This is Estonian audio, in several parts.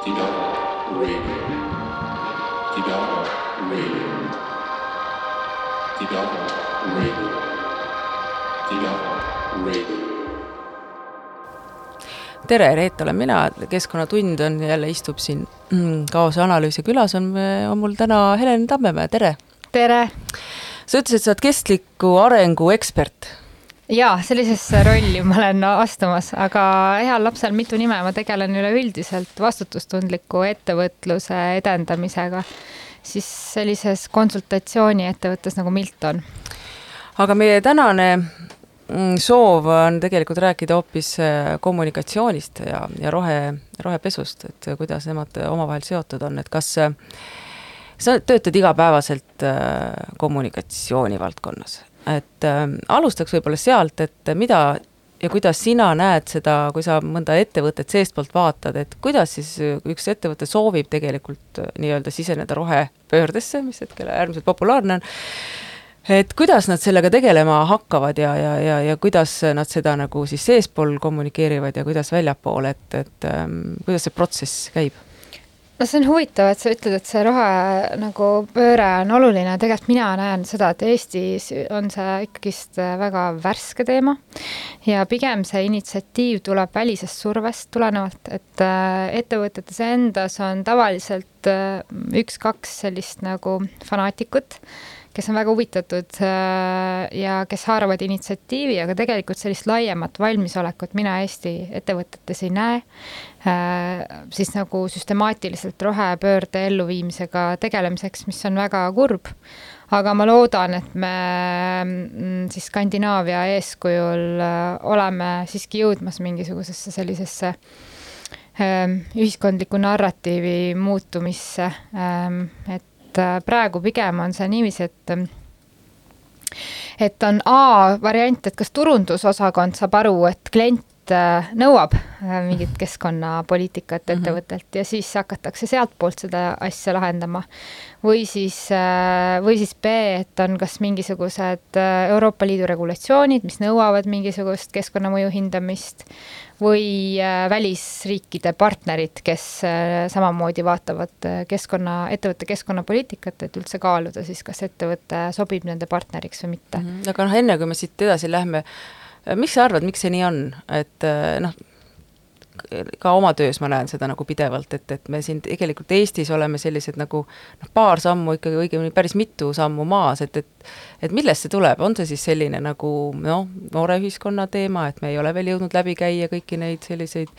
Didaho Radio. Didaho Radio. Didaho Radio. Didaho Radio. tere, Reet olen mina, Keskkonnatund on jälle istub siin mm, kaose analüüsi külas on, on mul täna Helen Tammemäe, tere. tere! sa ütlesid, sa oled kestliku arengu ekspert. Jaa, sellisesse rolli ma olen astumas, aga heal lapsel mitu nime, ma tegelen üleüldiselt vastutustundliku ettevõtluse edendamisega, siis sellises konsultatsiooniettevõttes nagu Milton. aga meie tänane mm, soov on tegelikult rääkida hoopis äh, kommunikatsioonist ja, ja rohe, rohepesust, et kuidas nemad omavahel seotud on, et kas äh, sa töötad igapäevaselt äh, kommunikatsiooni valdkonnas, et äh, alustaks võib-olla sealt, et mida ja kuidas sina näed seda, kui sa mõnda ettevõtet seestpoolt vaatad, et kuidas siis üks ettevõte soovib tegelikult äh, nii-öelda siseneda rohepöördesse, mis hetkel äärmiselt populaarne on, et kuidas nad sellega tegelema hakkavad ja, ja, ja, ja kuidas nad seda nagu siis seespool kommunikeerivad ja kuidas väljapoole, et, et ähm, kuidas see protsess käib no see on huvitav, et sa ütled, et see rohe nagu pööre on oluline, tegelikult mina näen seda, et Eestis on see ikkagist väga värske teema ja pigem see initsiatiiv tuleb välisest survest tulenevalt, et äh, ettevõtetes endas on tavaliselt äh, üks-kaks sellist nagu fanaatikut kes on väga huvitatud äh, ja kes haaravad initsiatiivi, aga tegelikult sellist laiemat valmisolekut mina Eesti ettevõtetes ei näe. Äh, siis nagu süstemaatiliselt rohepöörde elluviimisega tegelemiseks, mis on väga kurb. aga ma loodan, et me mm, siis Skandinaavia eeskujul äh, oleme siiski jõudmas mingisugusesse sellisesse ähm, ühiskondliku narratiivi muutumisse, ähm, et äh, praegu pigem on see niiviisi, et et on A variant, et kas turundusosakond saab aru, et klient äh, nõuab äh, mingit keskkonnapoliitikat mm -hmm. ettevõttelt ja siis hakatakse sealtpoolt seda asja lahendama. või siis, või siis B, et on kas mingisugused Euroopa Liidu regulatsioonid, mis nõuavad mingisugust keskkonnamõju hindamist või äh, välisriikide partnerid, kes äh, samamoodi vaatavad äh, keskkonna, ettevõtte keskkonnapoliitikat, et üldse kaaluda siis, kas ettevõte sobib nende partneriks või mitte mm. -hmm. aga noh, enne kui me siit edasi lähme, miks sa arvad, miks see nii on, et noh, ka oma töös ma näen seda nagu pidevalt, et, et me siin tegelikult Eestis oleme sellised nagu noh, paar sammu ikkagi, õigemini päris mitu sammu maas, et, et et millest see tuleb, on see siis selline nagu noh, noore ühiskonna teema, et me ei ole veel jõudnud läbi käia kõiki neid selliseid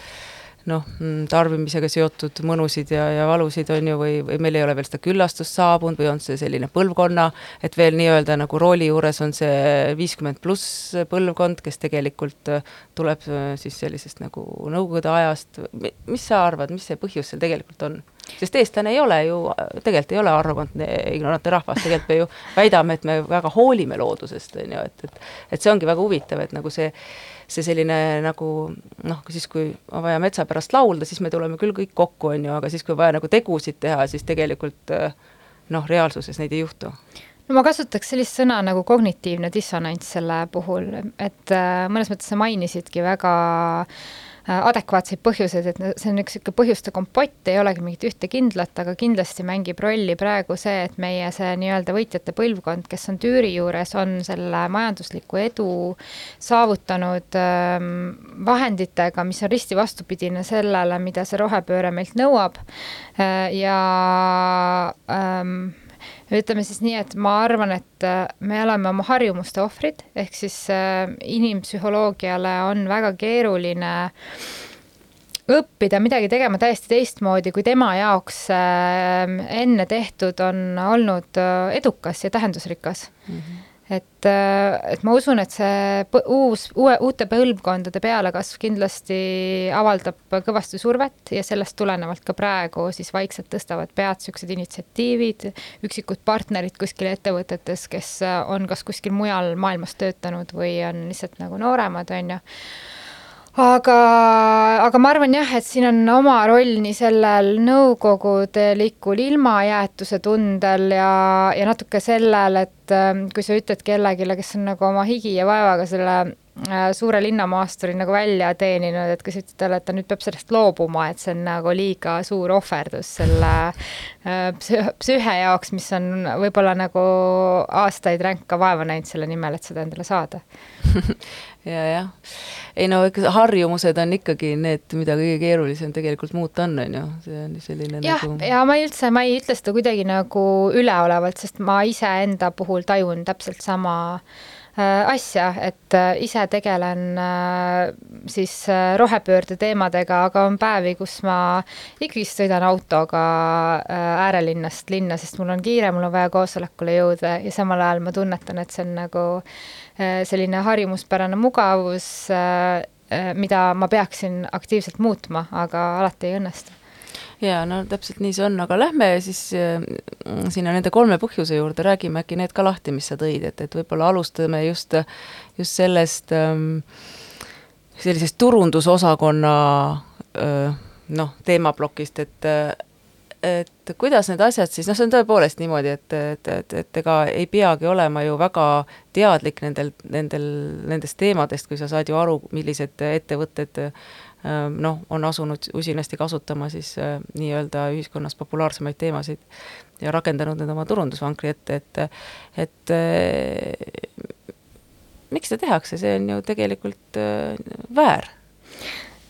noh, mm, tarbimisega seotud mõnusid ja, ja valusid, on ju, või, või meil ei ole veel seda küllastust saabunud või on see selline põlvkonna, et veel nii-öelda nagu rooli juures on see viiskümmend pluss põlvkond, kes tegelikult äh, tuleb äh, siis sellisest nagu nõukogude ajast, mis sa arvad, mis see põhjus seal tegelikult on? sest eestlane ei ole ju, tegelikult ei ole arrogantne, ignorantne rahvas, tegelikult me ju väidame, et me väga hoolime loodusest, on ju, et, et et see ongi väga huvitav, et nagu see see selline nagu noh, siis kui on vaja metsa pärast laulda, siis me tuleme küll kõik kokku, on ju, aga siis, kui vaja nagu tegusid teha, siis tegelikult noh, reaalsuses neid ei juhtu. No ma kasutaks sellist sõna nagu kognitiivne dissonants selle puhul, et äh, mõnes mõttes sa mainisidki väga äh, adekvaatseid põhjuseid, et see on üks niisugune põhjuste kompott, ei olegi mingit ühte kindlat, aga kindlasti mängib rolli praegu see, et meie see nii-öelda võitjate põlvkond, kes on Tüüri juures, on selle majandusliku edu saavutanud ähm, vahenditega, mis on risti vastupidine sellele, mida see rohepööre meilt nõuab. Äh, ja ähm, ütleme siis nii, et ma arvan, et äh, me oleme oma harjumuste ohvrid, ehk siis äh, inimpsühholoogiale on väga keeruline õppida midagi tegema täiesti teistmoodi, kui tema jaoks äh, enne tehtud on olnud edukas ja tähendusrikas mm. -hmm et, äh, et ma usun, et see uus, uue, uute põlvkondade pealekasv kindlasti avaldab kõvasti survet ja sellest tulenevalt ka praegu siis vaikselt tõstavad pead niisugused initsiatiivid, üksikud partnerid kuskil ettevõtetes, kes on kas kuskil mujal maailmas töötanud või on lihtsalt nagu nooremad, on ju aga, aga ma arvan jah, et siin on oma roll nii sellel nõukogudelikul ilmajäetuse tundel ja, ja natuke sellel, et ähm, kui sa ütled kellelegi, kes on nagu oma higi ja vaevaga selle äh, suure linnamaasturi nagu välja teeninud, et kas ütled talle, et ta nüüd peab sellest loobuma, et see on nagu liiga suur ohverdus selle äh, psüh-, psüühe jaoks, mis on võib-olla nagu aastaid ränka vaeva näinud selle nimel, et seda endale saada ja jah, ei no eks harjumused on ikkagi need, mida kõige keerulisem tegelikult muuta on, on ju, see on selline jah nagu..., ja ma ei üldse, ma ei ütle seda kuidagi nagu üleolevalt, sest ma iseenda puhul tajun täpselt sama äh, asja, et äh, ise tegelen äh, siis äh, rohepöörde teemadega, aga on päevi, kus ma ikkagist sõidan autoga äh, äärelinnast linna, sest mul on kiire, mul on vaja koosolekule jõuda ja samal ajal ma tunnetan, et see on nagu äh, selline harjumuspärane mugavus, mida ma peaksin aktiivselt muutma, aga alati ei õnnestu jaa, no täpselt nii see on, aga lähme siis äh, sinna nende kolme põhjuse juurde, räägime äkki need ka lahti, mis sa tõid, et, et võib-olla alustame just, just sellest ähm, sellisest turundusosakonna äh, noh, teemaplokist, et et kuidas need asjad siis, noh, see on tõepoolest niimoodi, et, et, et, et ega ei peagi olema ju väga teadlik nendel, nendel, nendest teemadest, kui sa saad ju aru, millised ettevõtted noh, on asunud usinasti kasutama siis äh, nii-öelda ühiskonnas populaarsemaid teemasid ja rakendanud need oma turundusvankri ette, et et äh, miks seda tehakse, see on ju tegelikult väär.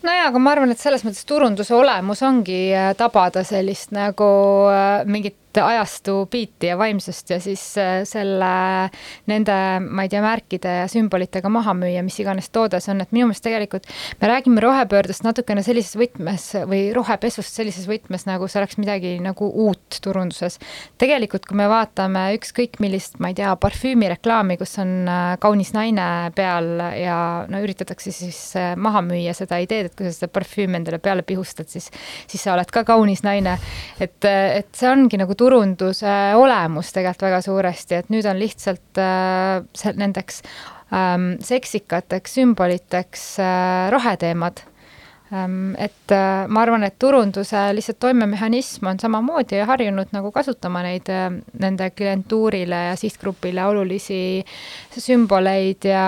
Nojaa, aga ma arvan, et selles mõttes turunduse olemus ongi tabada sellist nagu mingit ajastu biiti ja vaimsust ja siis äh, selle, nende, ma ei tea, märkide ja sümbolitega maha müüa, mis iganes toode see on, et minu meelest tegelikult me räägime rohepöördest natukene sellises võtmes või rohepesust sellises võtmes, nagu see oleks midagi nagu uut turunduses. tegelikult, kui me vaatame ükskõik millist, ma ei tea, parfüümireklaami, kus on äh, kaunis naine peal ja no üritatakse siis äh, maha müüa seda ideed, et kui sa seda parfüümi endale peale pihustad, siis, siis sa oled ka kaunis naine. et, et see ongi nagu turunduse olemus tegelikult väga suuresti, et nüüd on lihtsalt äh, nendeks ähm, seksikateks sümboliteks äh, roheteemad ähm,. et äh, ma arvan, et turunduse lihtsalt toimemehhanism on samamoodi harjunud nagu kasutama neid äh, nende klientuurile ja sihtgrupile olulisi sümboleid ja,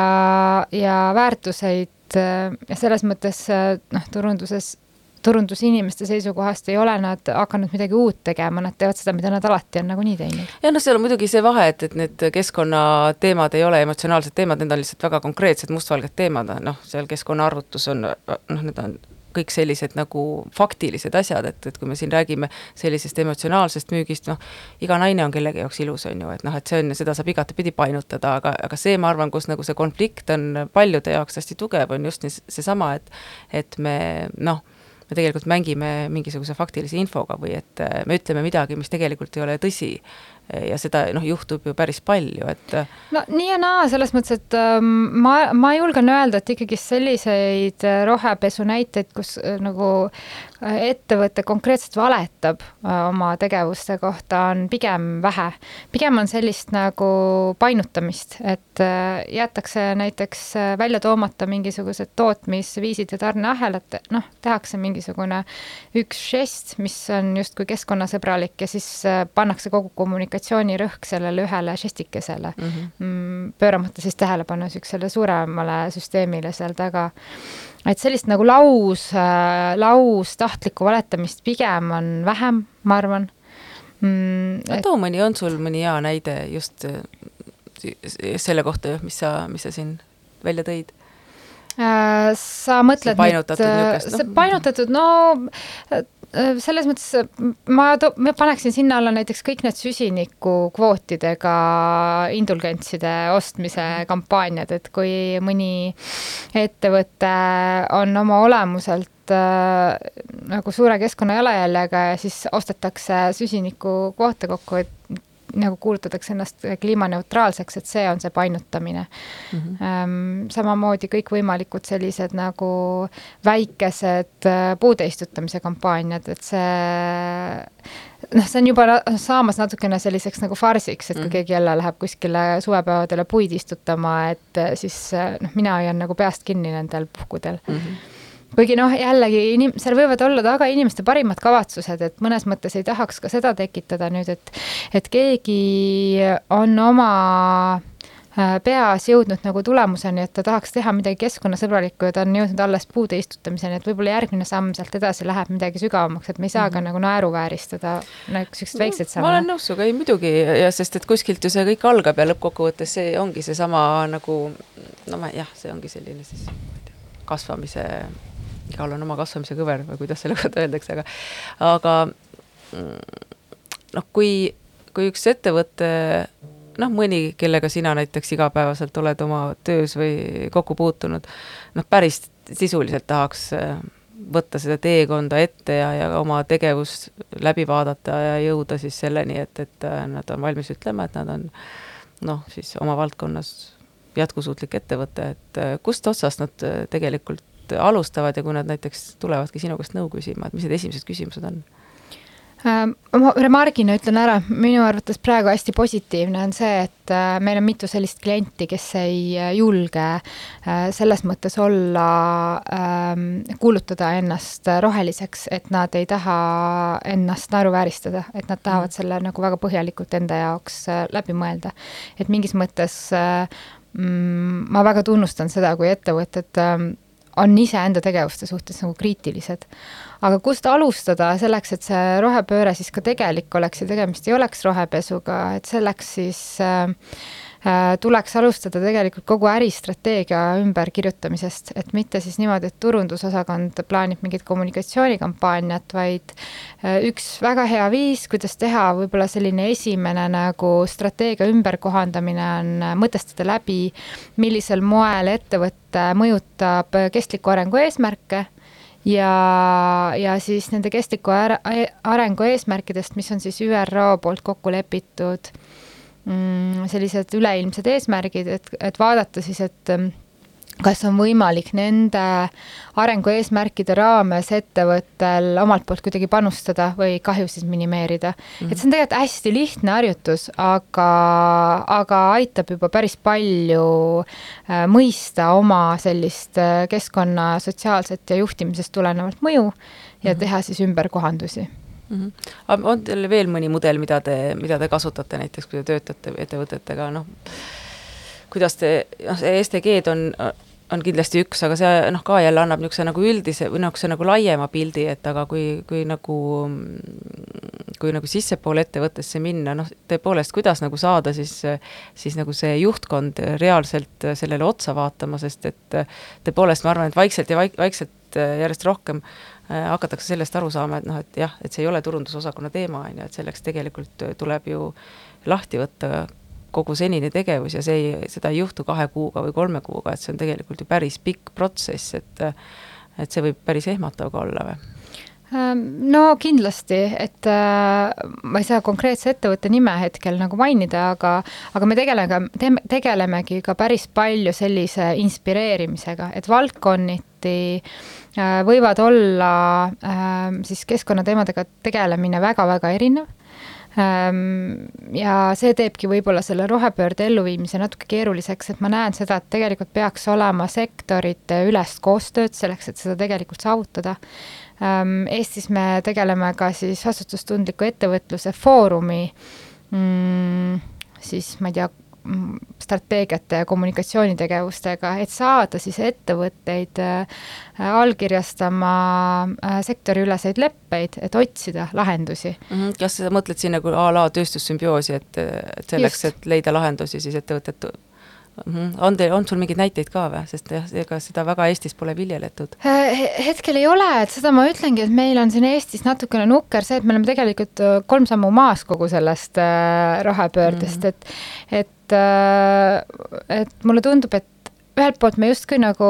ja väärtuseid äh, ja selles mõttes äh, noh, turunduses turundusinimeste seisukohast ei ole nad hakanud midagi uut tegema, nad teevad seda, mida nad alati on nagunii teinud. ja noh, seal on muidugi see vahe, et, et need keskkonnateemad ei ole emotsionaalsed teemad, need on lihtsalt väga konkreetsed mustvalged teemad, noh, seal keskkonnaarvutus on noh, need on kõik sellised nagu faktilised asjad, et, et kui me siin räägime sellisest emotsionaalsest müügist, noh, iga naine on kellegi jaoks ilus, on ju, et noh, et see on, seda saab igatepidi painutada, aga, aga see, ma arvan, kus nagu see konflikt on paljude jaoks hästi tugev, on just seesama, et et me noh me tegelikult mängime mingisuguse faktilise infoga või et äh, me ütleme midagi, mis tegelikult ei ole tõsi ja seda noh, juhtub ju päris palju, et. no nii ja naa, selles mõttes, et ähm, ma, ma julgen öelda, et ikkagi selliseid äh, rohepesu näiteid, kus äh, nagu äh, ettevõte konkreetselt valetab oma tegevuste kohta, on pigem vähe. pigem on sellist nagu painutamist, et jäetakse näiteks välja toomata mingisugused tootmisviisid ja tarneahelad, noh, tehakse mingisugune üks žest, mis on justkui keskkonnasõbralik ja siis pannakse kogu kommunikatsioon kommunikatsioonirõhk sellele ühele žestikesele mhm. mm, -hmm. pööramata siis tähelepanu niisugusele suuremale süsteemile seal taga. et sellist nagu laus äh,, laustahtlikku valetamist pigem on vähem, ma arvan mm,. Et... too mõni, on sul mõni hea näide just äh, selle kohta, mis sa, mis sa siin välja tõid? Äh, sa mõtled see painutatud nüüd, niisugust, noh? painutatud, no selles mõttes ma, ma paneksin sinna alla näiteks kõik need süsinikukvootidega indulgentside ostmise kampaaniad, et kui mõni ettevõte on oma olemuselt äh, nagu suure keskkonna jalajäljega ja siis ostetakse süsinikukvoote kokku, et nagu kuulutatakse ennast kliimaneutraalseks, et see on see painutamine mm. -hmm. samamoodi kõikvõimalikud sellised nagu väikesed äh, puude istutamise kampaaniad, et see noh, see on juba saamas natukene selliseks nagu farsiks, et kui mm -hmm. keegi jälle läheb kuskile suvepäevadele puid istutama, et äh, siis äh, noh, mina hoian nagu peast kinni nendel puhkudel mm. -hmm kuigi noh, jällegi inim-, seal võivad olla taga inimeste parimad kavatsused, et mõnes mõttes ei tahaks ka seda tekitada nüüd, et et keegi on oma äh, peas jõudnud nagu tulemuseni, et ta tahaks teha midagi keskkonnasõbralikku ja ta on jõudnud alles puude istutamiseni, et võib-olla järgmine samm sealt edasi läheb midagi sügavamaks, et me ei saa ka mm -hmm. nagu naeruvääristada niisuguseid väikseid samme. ma olen nõus sinuga, ei muidugi, ja sest et kuskilt ju see kõik algab ja lõppkokkuvõttes see ongi seesama nagu no ma jah, see ongi selline siis kasvamise igal on oma kasvamise kõver või kuidas selle kohta öeldakse, aga aga mm, noh, kui, kui üks ettevõte noh, mõni, kellega sina näiteks igapäevaselt oled oma töös või kokku puutunud, noh, päris sisuliselt tahaks äh, võtta seda teekonda ette ja, ja oma tegevus läbi vaadata ja jõuda siis selleni, et, et äh, nad on valmis ütlema, et nad on noh, siis oma valdkonnas jätkusuutlik ettevõte, et äh, kust otsast nad tegelikult alustavad ja kui nad näiteks tulevadki sinu käest nõu küsima, et mis need esimesed küsimused on? Äh, ma remargina ütlen ära, minu arvates praegu hästi positiivne on see, et äh, meil on mitu sellist klienti, kes ei äh, julge selles mõttes olla, ähm, kuulutada ennast roheliseks, et nad ei taha ennast naeruvääristada, et nad tahavad mm. selle nagu väga põhjalikult enda jaoks läbi mõelda. et mingis mõttes mm, ma väga tunnustan seda, kui ettevõtted ähm, on iseenda tegevuste suhtes nagu kriitilised. aga kust alustada selleks, et see rohepööre siis ka tegelik oleks ja tegemist ei oleks rohepesuga, et selleks siis äh, tuleks alustada tegelikult kogu äristrateegia ümberkirjutamisest, et mitte siis niimoodi, et turundusosakond plaanib mingit kommunikatsioonikampaaniat, vaid äh, üks väga hea viis, kuidas teha võib-olla selline esimene nagu strateegia ümberkohandamine on äh, mõtestada läbi, millisel moel ettevõte mõjutab kestliku arengu eesmärke ja, ja siis nende kestliku arengu eesmärkidest, mis on siis ÜRO poolt kokku lepitud sellised üleilmsed eesmärgid, et, et vaadata siis, et mm, kas on võimalik nende arengueesmärkide raames ettevõttel omalt poolt kuidagi panustada või kahjusid minimeerida mm. -hmm. et see on tegelikult hästi lihtne harjutus, aga, aga aitab juba päris palju äh, mõista oma sellist äh, keskkonna sotsiaalset ja juhtimisest tulenevat mõju ja mm -hmm. teha siis ümberkohandusi mm. -hmm. on teil veel mõni mudel, mida te, mida te kasutate näiteks, kui te töötate ettevõtetega, noh, kuidas te, noh, see STG-d on, on kindlasti üks, aga see noh, ka jälle annab niisuguse nagu üldise või niisuguse nagu laiema pildi, et aga kui, kui nagu, kui nagu sissepoole ettevõttesse minna, noh, tõepoolest, kuidas nagu saada siis, siis nagu see juhtkond reaalselt sellele otsa vaatama, sest et tõepoolest, ma arvan, et vaikselt ja vaik-, vaikselt järjest rohkem hakatakse sellest aru saama, et noh, et jah, et see ei ole turundusosakonna teema, on ju, et selleks tegelikult tuleb ju lahti võtta kogu senine tegevus ja see ei, seda ei juhtu kahe kuuga või kolme kuuga, et see on tegelikult ju päris pikk protsess, et et see võib päris ehmatav ka olla või? Ähm, no kindlasti, et äh, ma ei saa konkreetse ettevõtte nime hetkel nagu mainida, aga, aga me tegeleme, tegelemegi ka päris palju sellise inspireerimisega, et valdkonniti äh, Äh, võivad olla ähm, siis keskkonnateemadega tegelemine väga-väga erinev ähm, ja see teebki võib-olla selle rohepöörde elluviimise natuke keeruliseks, et ma näen seda, et tegelikult peaks olema sektorite ülest koostööd selleks, et seda tegelikult saavutada. Ähm, Eestis me tegeleme ka siis vastutustundliku ettevõtluse foorumi mm, siis ma ei tea, strateegiate ja kommunikatsioonitegevustega, et saada siis ettevõtteid äh, allkirjastama äh, sektoriüleseid leppeid, et otsida lahendusi mm. -hmm. kas sa mõtled siin nagu a la tööstussümbioosi, et, et selleks, et leida lahendusi, siis ettevõtted Mhm. on teil, on sul mingeid näiteid ka või, sest jah, ega seda väga Eestis pole viljeletud? Äh, hetkel ei ole, et seda ma ütlengi, et meil on siin Eestis natukene nukker see, et me oleme tegelikult kolm sammu maas kogu sellest rohepöördest mm, -hmm. et, et äh,, et mulle tundub, et ühelt poolt me justkui nagu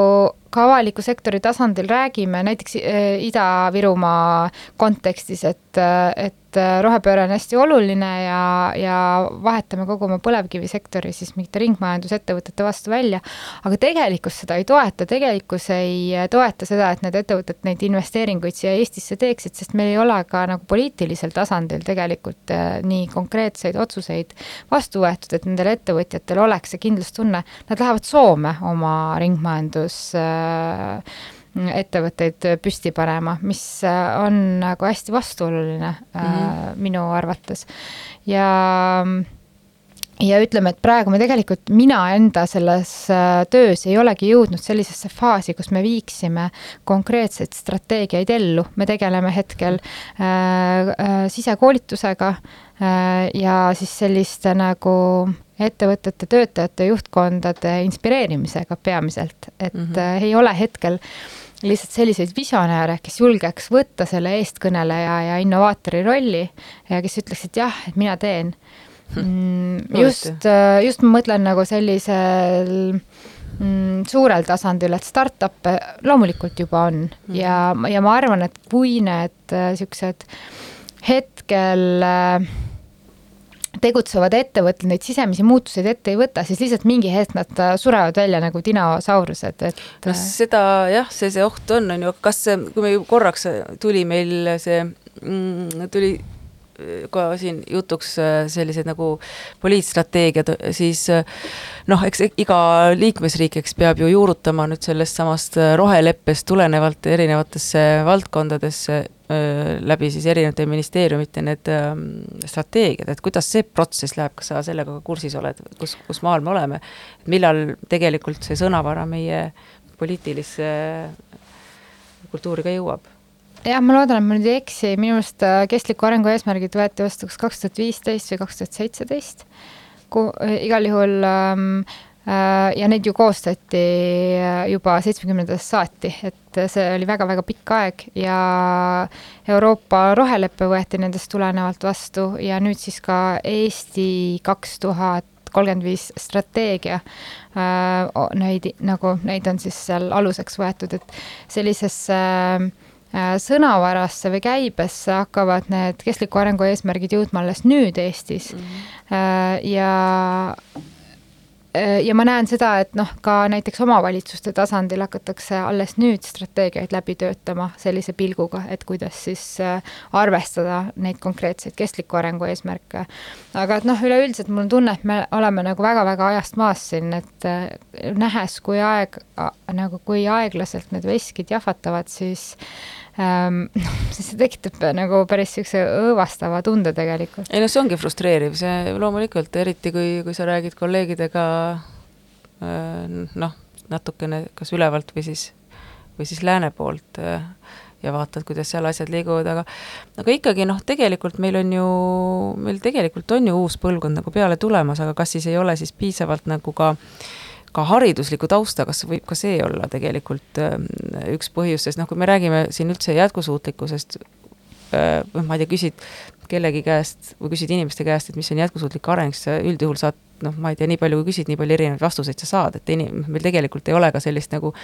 ka avaliku sektori tasandil räägime, näiteks äh, Ida-Virumaa kontekstis, et, et et äh, rohepööre on hästi oluline ja, ja vahetame kogu oma põlevkivisektori siis mingite ringmajandusettevõtete vastu välja, aga tegelikkus seda ei toeta, tegelikkus ei äh, toeta seda, et need ettevõtted neid investeeringuid siia Eestisse teeksid, sest meil ei ole ka nagu poliitilisel tasandil tegelikult äh, nii konkreetseid otsuseid vastu võetud, et nendel ettevõtjatel oleks see kindlustunne, nad lähevad Soome oma ringmajandus äh, ettevõtteid püsti panema, mis on nagu hästi vastuoluline mm -hmm. minu arvates. ja ja ütleme, et praegu me tegelikult, mina enda selles äh, töös ei olegi jõudnud sellisesse faasi, kus me viiksime konkreetseid strateegiaid ellu, me tegeleme hetkel äh, äh, sisekoolitusega äh, ja siis selliste nagu ettevõtete töötajate juhtkondade inspireerimisega peamiselt, et mm -hmm. ei ole hetkel lihtsalt selliseid visionääre, kes julgeks võtta selle eestkõneleja ja innovaatori rolli ja kes ütleksid jah, et mina teen mm,? just, äh, just ma mõtlen nagu sellisel mm, suurel tasandil, et startup'e loomulikult juba on mm. ja, ja ma arvan, et kui need äh, siuksed hetkel äh, tegutsevad ettevõtted neid sisemisi muutuseid ette ei võta, siis lihtsalt mingi hetk nad äh, surevad välja nagu dinosaurused, et. no seda jah, see, see oht on, on ju, kas, kui me korraks tuli meil see mm,, tuli ka siin jutuks äh, sellised nagu poliitstrateegiad, siis äh, noh, eks iga liikmesriik, eks peab ju juurutama nüüd sellest samast äh, roheleppest tulenevalt erinevatesse valdkondadesse läbi siis erinevate ministeeriumite need ähm, strateegiad, et kuidas see protsess läheb, kas sa sellega kursis oled, kus, kus maal me oleme, millal tegelikult see sõnavara meie poliitilisse kultuuri ka jõuab? jah, ma loodan, et ma nüüd ei eksi, minu meelest äh, kestliku arengu eesmärgid võeti vastu kas kaks tuhat viisteist või kaks tuhat seitseteist. Äh, igal juhul ähm, äh, ja neid ju koostati äh, juba seitsmekümnendatest saati, et see oli väga-väga pikk aeg ja Euroopa rohelepe võeti nendest tulenevalt vastu ja nüüd siis ka Eesti kaks tuhat kolmkümmend viis strateegia äh,. Neid nagu, neid on siis seal aluseks võetud, et sellisesse äh, Äh, sõnavarasse või käibesse hakkavad need kestliku arengu eesmärgid jõudma alles nüüd Eestis mm. -hmm. ja äh, ja ma näen seda, et noh, ka näiteks omavalitsuste tasandil hakatakse alles nüüd strateegiaid läbi töötama sellise pilguga, et kuidas siis arvestada neid konkreetseid kestliku arengu eesmärke. aga et noh, üleüldiselt mul on tunne, et me oleme nagu väga-väga ajast maas siin, et nähes, kui aeg, nagu kui aeglaselt need veskid jahvatavad, siis siis see tekitab nagu päris niisuguse õõvastava tunde tegelikult. ei noh, see ongi frustreeriv, see loomulikult, eriti kui, kui sa räägid kolleegidega äh, noh, natukene kas ülevalt või siis, või siis lääne poolt äh, ja vaatad, kuidas seal asjad liiguvad, aga aga ikkagi noh, tegelikult meil on ju, meil tegelikult on ju uus põlvkond nagu peale tulemas, aga kas siis ei ole siis piisavalt nagu ka äh, ka haridusliku tausta, kas võib ka see olla tegelikult ähm, üks põhjus, sest noh, kui me räägime siin üldse jätkusuutlikkusest, äh, noh, ma ei tea, küsid kellegi käest või küsid inimeste käest, et mis on jätkusuutlik areng, siis sa üldjuhul saad noh, ma ei tea, nii palju kui küsid, nii palju erinevaid vastuseid sa saad, et inim-, meil tegelikult ei ole ka sellist nagu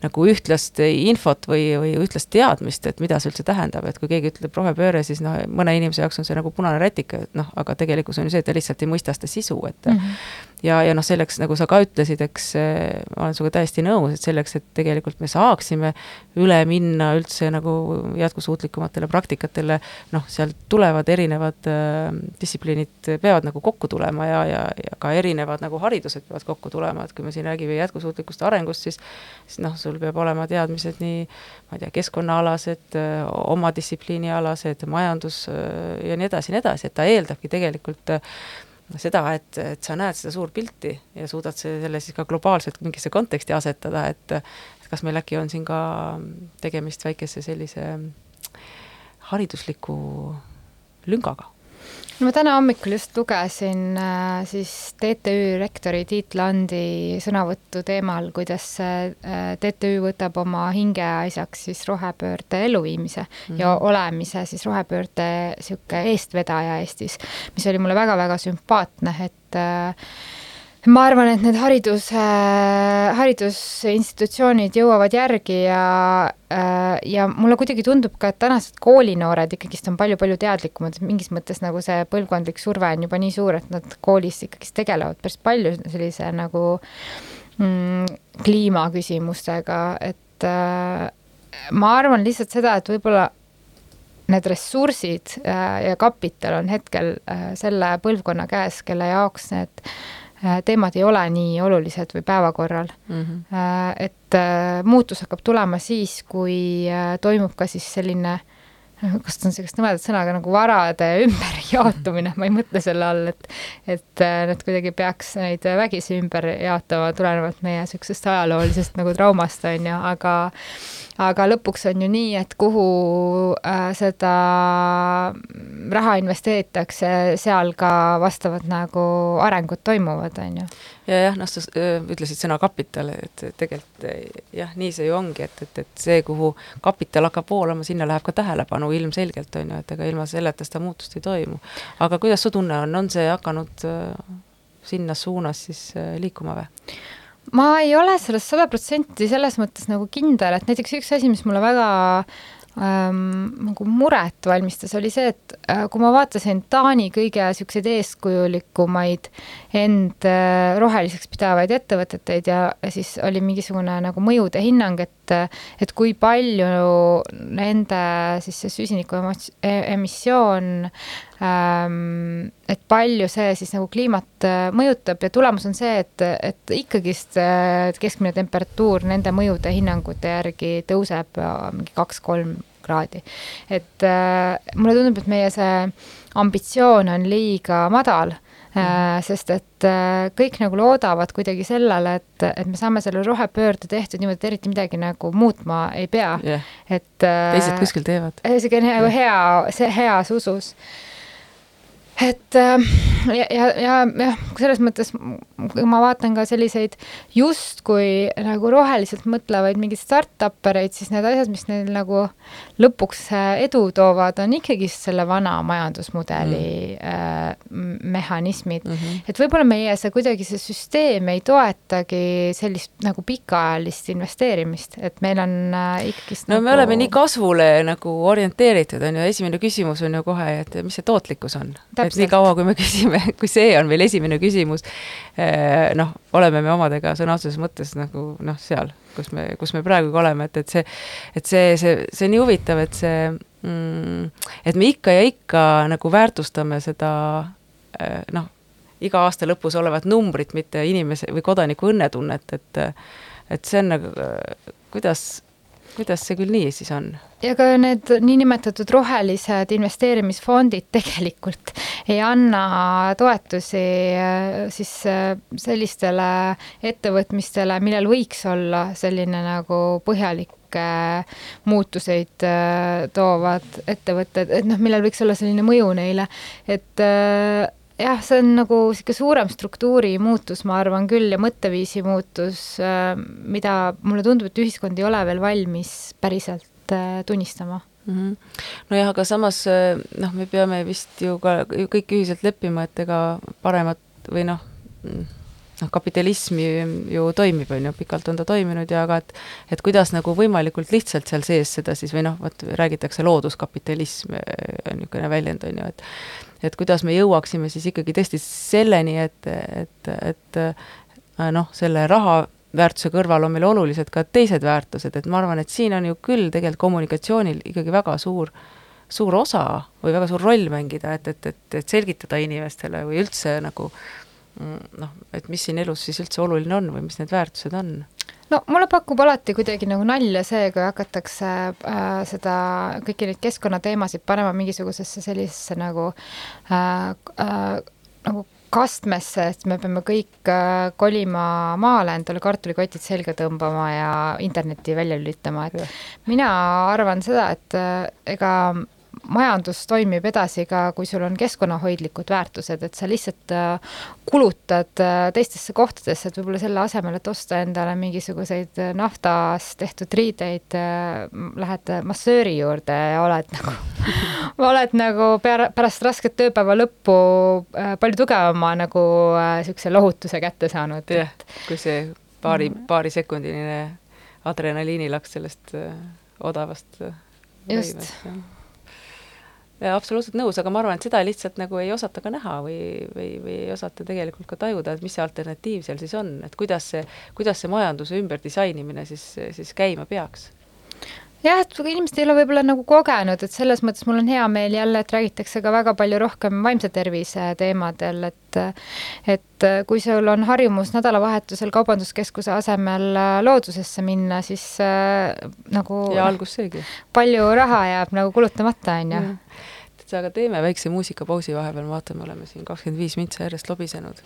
nagu ühtlast infot või, või ühtlast teadmist, et mida see üldse tähendab, et kui keegi ütleb rohepööre, siis noh, mõne inimese jaoks on see nagu punane rätik, et noh, aga tegelikkus on ju see, et ta lihtsalt ei mõista seda sisu, et mm -hmm ja, ja noh, selleks, nagu sa ka ütlesid, eks ma olen sinuga täiesti nõus, et selleks, et tegelikult me saaksime üle minna üldse nagu jätkusuutlikumatele praktikatele, noh, sealt tulevad erinevad äh, distsipliinid peavad nagu kokku tulema ja, ja, ja ka erinevad nagu haridused peavad kokku tulema, et kui me siin räägime jätkusuutlikust arengust, siis siis noh, sul peab olema teadmised nii ma ei tea, keskkonnaalased, oma distsipliinialased, majandus äh, ja nii edasi ja nii edasi, et ta eeldabki tegelikult äh, seda, et, et sa näed seda suurt pilti ja suudad selle siis ka globaalselt mingisse konteksti asetada, et et kas meil äkki on siin ka tegemist väikese sellise haridusliku lüngaga no ma täna hommikul just lugesin äh, siis TTÜ rektori Tiit Landi sõnavõttu teemal, kuidas äh, TTÜ võtab oma hingeasjaks siis rohepöörde elluviimise mm -hmm. ja olemise siis rohepöörde niisugune eestvedaja Eestis, mis oli mulle väga-väga sümpaatne, et äh, ma arvan, et need haridus, haridusinstitutsioonid jõuavad järgi ja, äh, ja mulle kuidagi tundub ka, et tänased koolinoored ikkagist on palju-palju teadlikumad, mingis mõttes nagu see põlvkondlik surve on juba nii suur, et nad koolis ikkagist tegelevad päris palju sellise nagu mm, kliimaküsimustega, et äh, ma arvan lihtsalt seda, et võib-olla need ressursid äh, ja kapital on hetkel äh, selle põlvkonna käes, kelle jaoks need äh, teemad ei ole nii olulised või päevakorral mm. -hmm. Äh, et äh, muutus hakkab tulema siis, kui toimub ka siis selline kasutan sellist nõmedat sõna, aga nagu varade ümberjaotumine, ma ei mõtle selle all, et et nad kuidagi peaks neid vägisi ümber jaotama tulenevalt meie niisugusest ajaloolisest nagu traumast, on ju, aga aga lõpuks on ju nii, et kuhu äh, seda raha investeeritakse, seal ka vastavad nagu arengud toimuvad, on ju. ja jah, noh, sa ütlesid sõna kapital, et tegelikult jah, nii see ju ongi, et, et, et see, kuhu kapital hakkab voolama, sinna läheb ka tähelepanu ilmselgelt, on ju, et ega ilma selleta seda muutust ei toimu. aga kuidas su tunne on, on see hakanud äh, sinna suunas siis äh, liikuma või? Ma ei ole selles sada protsenti selles mõttes nagu kindel, et näiteks üks asi, mis mulle väga ähm, nagu muret valmistas, oli see, et äh, kui ma vaatasin Taani kõige niisuguseid eeskujulikumaid end äh, roheliseks pidavaid ettevõteteid ja, ja siis oli mingisugune nagu mõjude hinnang, et et kui palju nende siis see süsiniku emissioon ähm, et palju see siis nagu kliimat äh, mõjutab ja tulemus on see, et, et ikkagist äh, keskmine temperatuur nende mõjude hinnangute järgi tõuseb äh, mingi kaks-kolm kraadi. et mulle tundub, et meie see ambitsioon on liiga madal äh,, sest et kõik nagu loodavad kuidagi sellele, et, et me saame selle rohepöörde tehtud niimoodi, et eriti midagi nagu muutma ei pea. Yeah.. et teised kuskil teevad. isegi nagu hea, see heas usus et äh, ja, ja, ja jah, selles mõttes kui ma vaatan ka selliseid justkui nagu roheliselt mõtlevaid mingeid startup ereid, siis need asjad, mis neil nagu lõpuks äh, edu toovad, on ikkagist selle vana majandusmudeli mm. äh, mehhanismid mm. -hmm. et võib-olla meie see kuidagi, see süsteem ei toetagi sellist nagu pikaajalist investeerimist, et meil on äh, ikkagist no nagu... me oleme nii kasvule nagu orienteeritud, on ju, esimene küsimus on ju kohe, et mis see tootlikkus on. et nii kaua, kui me küsime, kui see on meil esimene küsimus, eh, noh, oleme me omadega sõna otseses mõttes nagu noh, seal, kus me, kus me praegu oleme, et, et see, et see, see, see on nii huvitav, et see mm,, et me ikka ja ikka nagu väärtustame seda eh, noh, iga aasta lõpus olevat numbrit, mitte inimese või kodaniku õnnetunnet, et et see on nagu, kuidas kuidas see küll nii siis on? ja ka need niinimetatud rohelised investeerimisfondid tegelikult ei anna toetusi äh, siis äh, sellistele ettevõtmistele, millel võiks olla selline nagu põhjalik muutuseid äh, toovad ettevõtted, et noh, millel võiks olla selline mõju neile, et jah, see on nagu niisugune suurem struktuuri muutus, ma arvan küll, ja mõtteviisi muutus, äh, mida mulle tundub, et ühiskond ei ole veel valmis päriselt äh, tunnistama mm. -hmm. nojah, aga samas äh, noh, me peame vist ju ka ju kõik ühiselt leppima, et ega paremat või noh, noh, kapitalism ju toimib, on ju, pikalt on ta toiminud ja aga et et kuidas nagu võimalikult lihtsalt seal sees seda siis või noh, vot räägitakse looduskapitalism, on niisugune väljend, on ju, et et kuidas me jõuaksime siis ikkagi tõesti selleni, et, et, et äh, noh, selle raha väärtuse kõrval on meil olulised ka teised väärtused, et ma arvan, et siin on ju küll tegelikult kommunikatsioonil ikkagi väga suur, suur osa või väga suur roll mängida, et, et, et, et selgitada inimestele või üldse nagu mm, noh, et mis siin elus siis üldse oluline on või mis need väärtused on no mulle pakub alati kuidagi nagu nalja see, kui hakatakse äh, seda, kõiki neid keskkonnateemasid panema mingisugusesse sellisesse nagu äh, äh, nagu kastmesse, et me peame kõik äh, kolima maale, endale kartulikotid selga tõmbama ja internetti välja lülitama, et ja. mina arvan seda, et äh, ega majandus toimib edasi ka, kui sul on keskkonnahoidlikud väärtused, et sa lihtsalt äh, kulutad äh, teistesse kohtadesse, et võib-olla selle asemel, et osta endale mingisuguseid äh, naftas tehtud riideid, lähed massööri juurde ja oled nagu oled nagu pärast rasket tööpäeva lõppu palju tugevama nagu niisuguse lohutuse kätte saanud. jah, kui see paari, mm. paarisekundiline adrenaliinilaks sellest odavast just absoluutselt nõus, aga ma arvan, et seda lihtsalt nagu ei osata ka näha või, või, või ei osata tegelikult ka tajuda, et mis see alternatiiv seal siis on, et kuidas see, kuidas see majanduse ümberdisainimine siis, siis käima peaks? Jah, et inimesed ei ole võib-olla nagu kogenud, et selles mõttes mul on hea meel jälle, et räägitakse ka väga palju rohkem vaimse tervise teemadel, et et kui sul on harjumus nädalavahetusel kaubanduskeskuse asemel loodusesse minna, siis äh, nagu ja algus seegi. palju raha jääb nagu kulutamata, on ju. et aga teeme väikse muusikapausi vahepeal, ma vaatan, me oleme siin kakskümmend viis mintsa järjest lobisenud.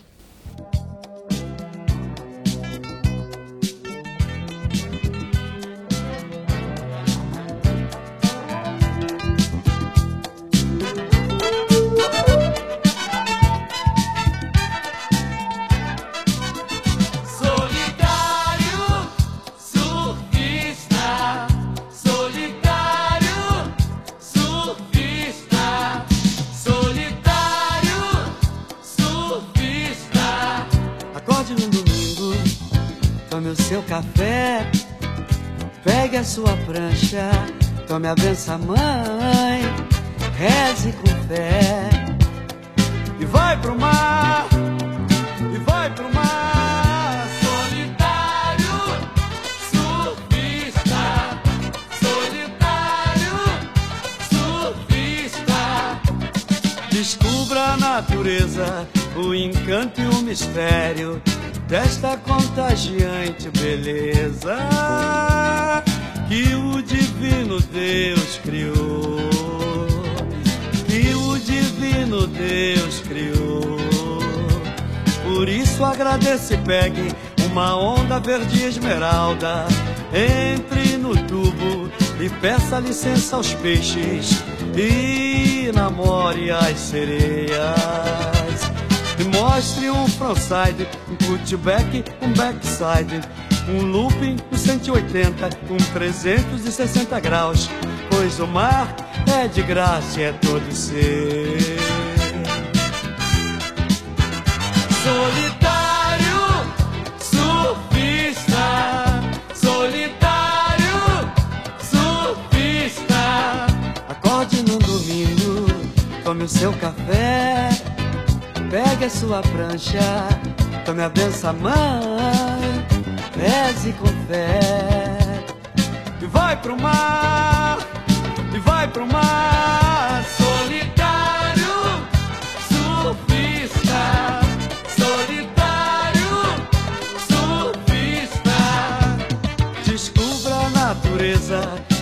Seu café, pegue a sua prancha, tome a benção, mãe, reze com fé. E vai pro mar, e vai pro mar. Descubra a natureza, o encanto e o mistério desta contagiante beleza que o divino Deus criou. Que o divino Deus criou. Por isso agradeça e pegue uma onda verde esmeralda. Entre no tubo e peça licença aos peixes e namore as sereias. Mostre um frontside, um cutback, um backside, um looping, um 180, um 360 graus. Pois o mar é de graça é todo seu. Solitário, surfista, solitário, surfista. Acorde num domingo, tome o seu café, pegue a sua prancha, tome a benção, mãe, reze com fé. E vai pro mar, e vai pro mar. Solitário, surfista, solitário, surfista. Descubra a natureza,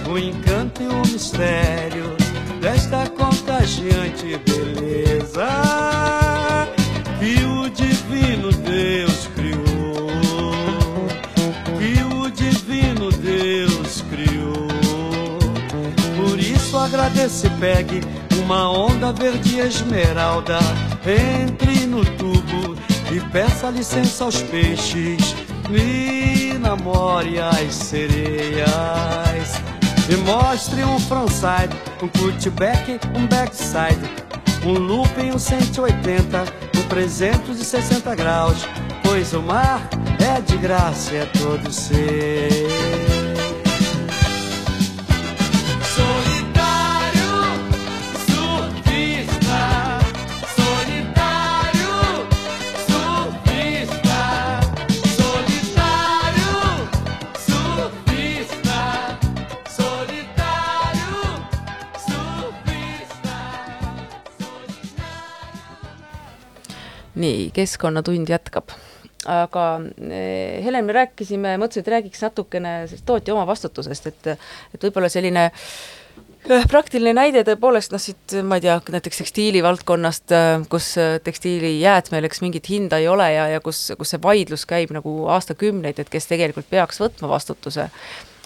o encanto e o mistério desta contagiante beleza isso agradeça e pegue uma onda verde esmeralda. Entre no tubo e peça licença aos peixes. E namore as sereias. E mostre um frontside, um cutback, um backside. Um looping, um 180, um 360 graus. Pois o mar é de graça, é todo seu. Nii, Keskkonnatund jätkab. aga eh, Helen, me rääkisime, mõtlesin, et räägiks natukene tootja omavastutusest, et et võib-olla selline eh, praktiline näide tõepoolest, noh siit ma ei tea, näiteks tekstiilivaldkonnast, kus tekstiilijäätmeleks mingit hinda ei ole ja, ja kus, kus see vaidlus käib nagu aastakümneid, et kes tegelikult peaks võtma vastutuse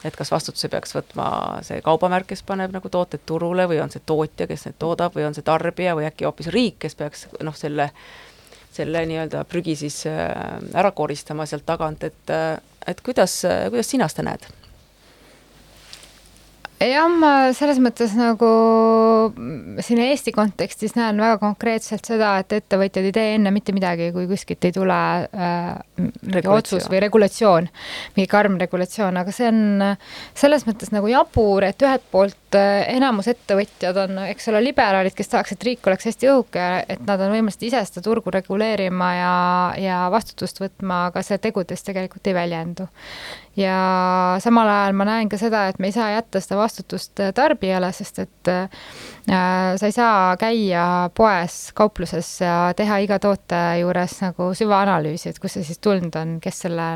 et kas vastutuse peaks võtma see kaubamärk, kes paneb nagu tooted turule või on see tootja, kes neid toodab või on see tarbija või äkki hoopis riik, kes peaks noh, selle selle nii-öelda prügi siis äh, ära koristama sealt tagant, et, äh, et kuidas, kuidas sina seda näed? jah, ma selles mõttes nagu siin Eesti kontekstis näen väga konkreetselt seda, et ettevõtjad ei tee enne mitte midagi, kui kuskilt ei tule äh, otsus või regulatsioon, mingi karm regulatsioon, aga see on äh, selles mõttes nagu jabur, et ühelt poolt äh, enamus ettevõtjad on, eks ole, liberaalid, kes tahaks, et riik oleks hästi õhuke, et nad on võimelised ise seda turgu reguleerima ja, ja vastutust võtma, aga see tegudes tegelikult ei väljendu ja samal ajal ma näen ka seda, et me ei saa jätta seda vastutust äh, tarbijale, sest et äh, sa ei saa käia poes, kaupluses ja teha iga toote juures nagu süvaanalüüsi, et kust see siis tulnud on, kes selle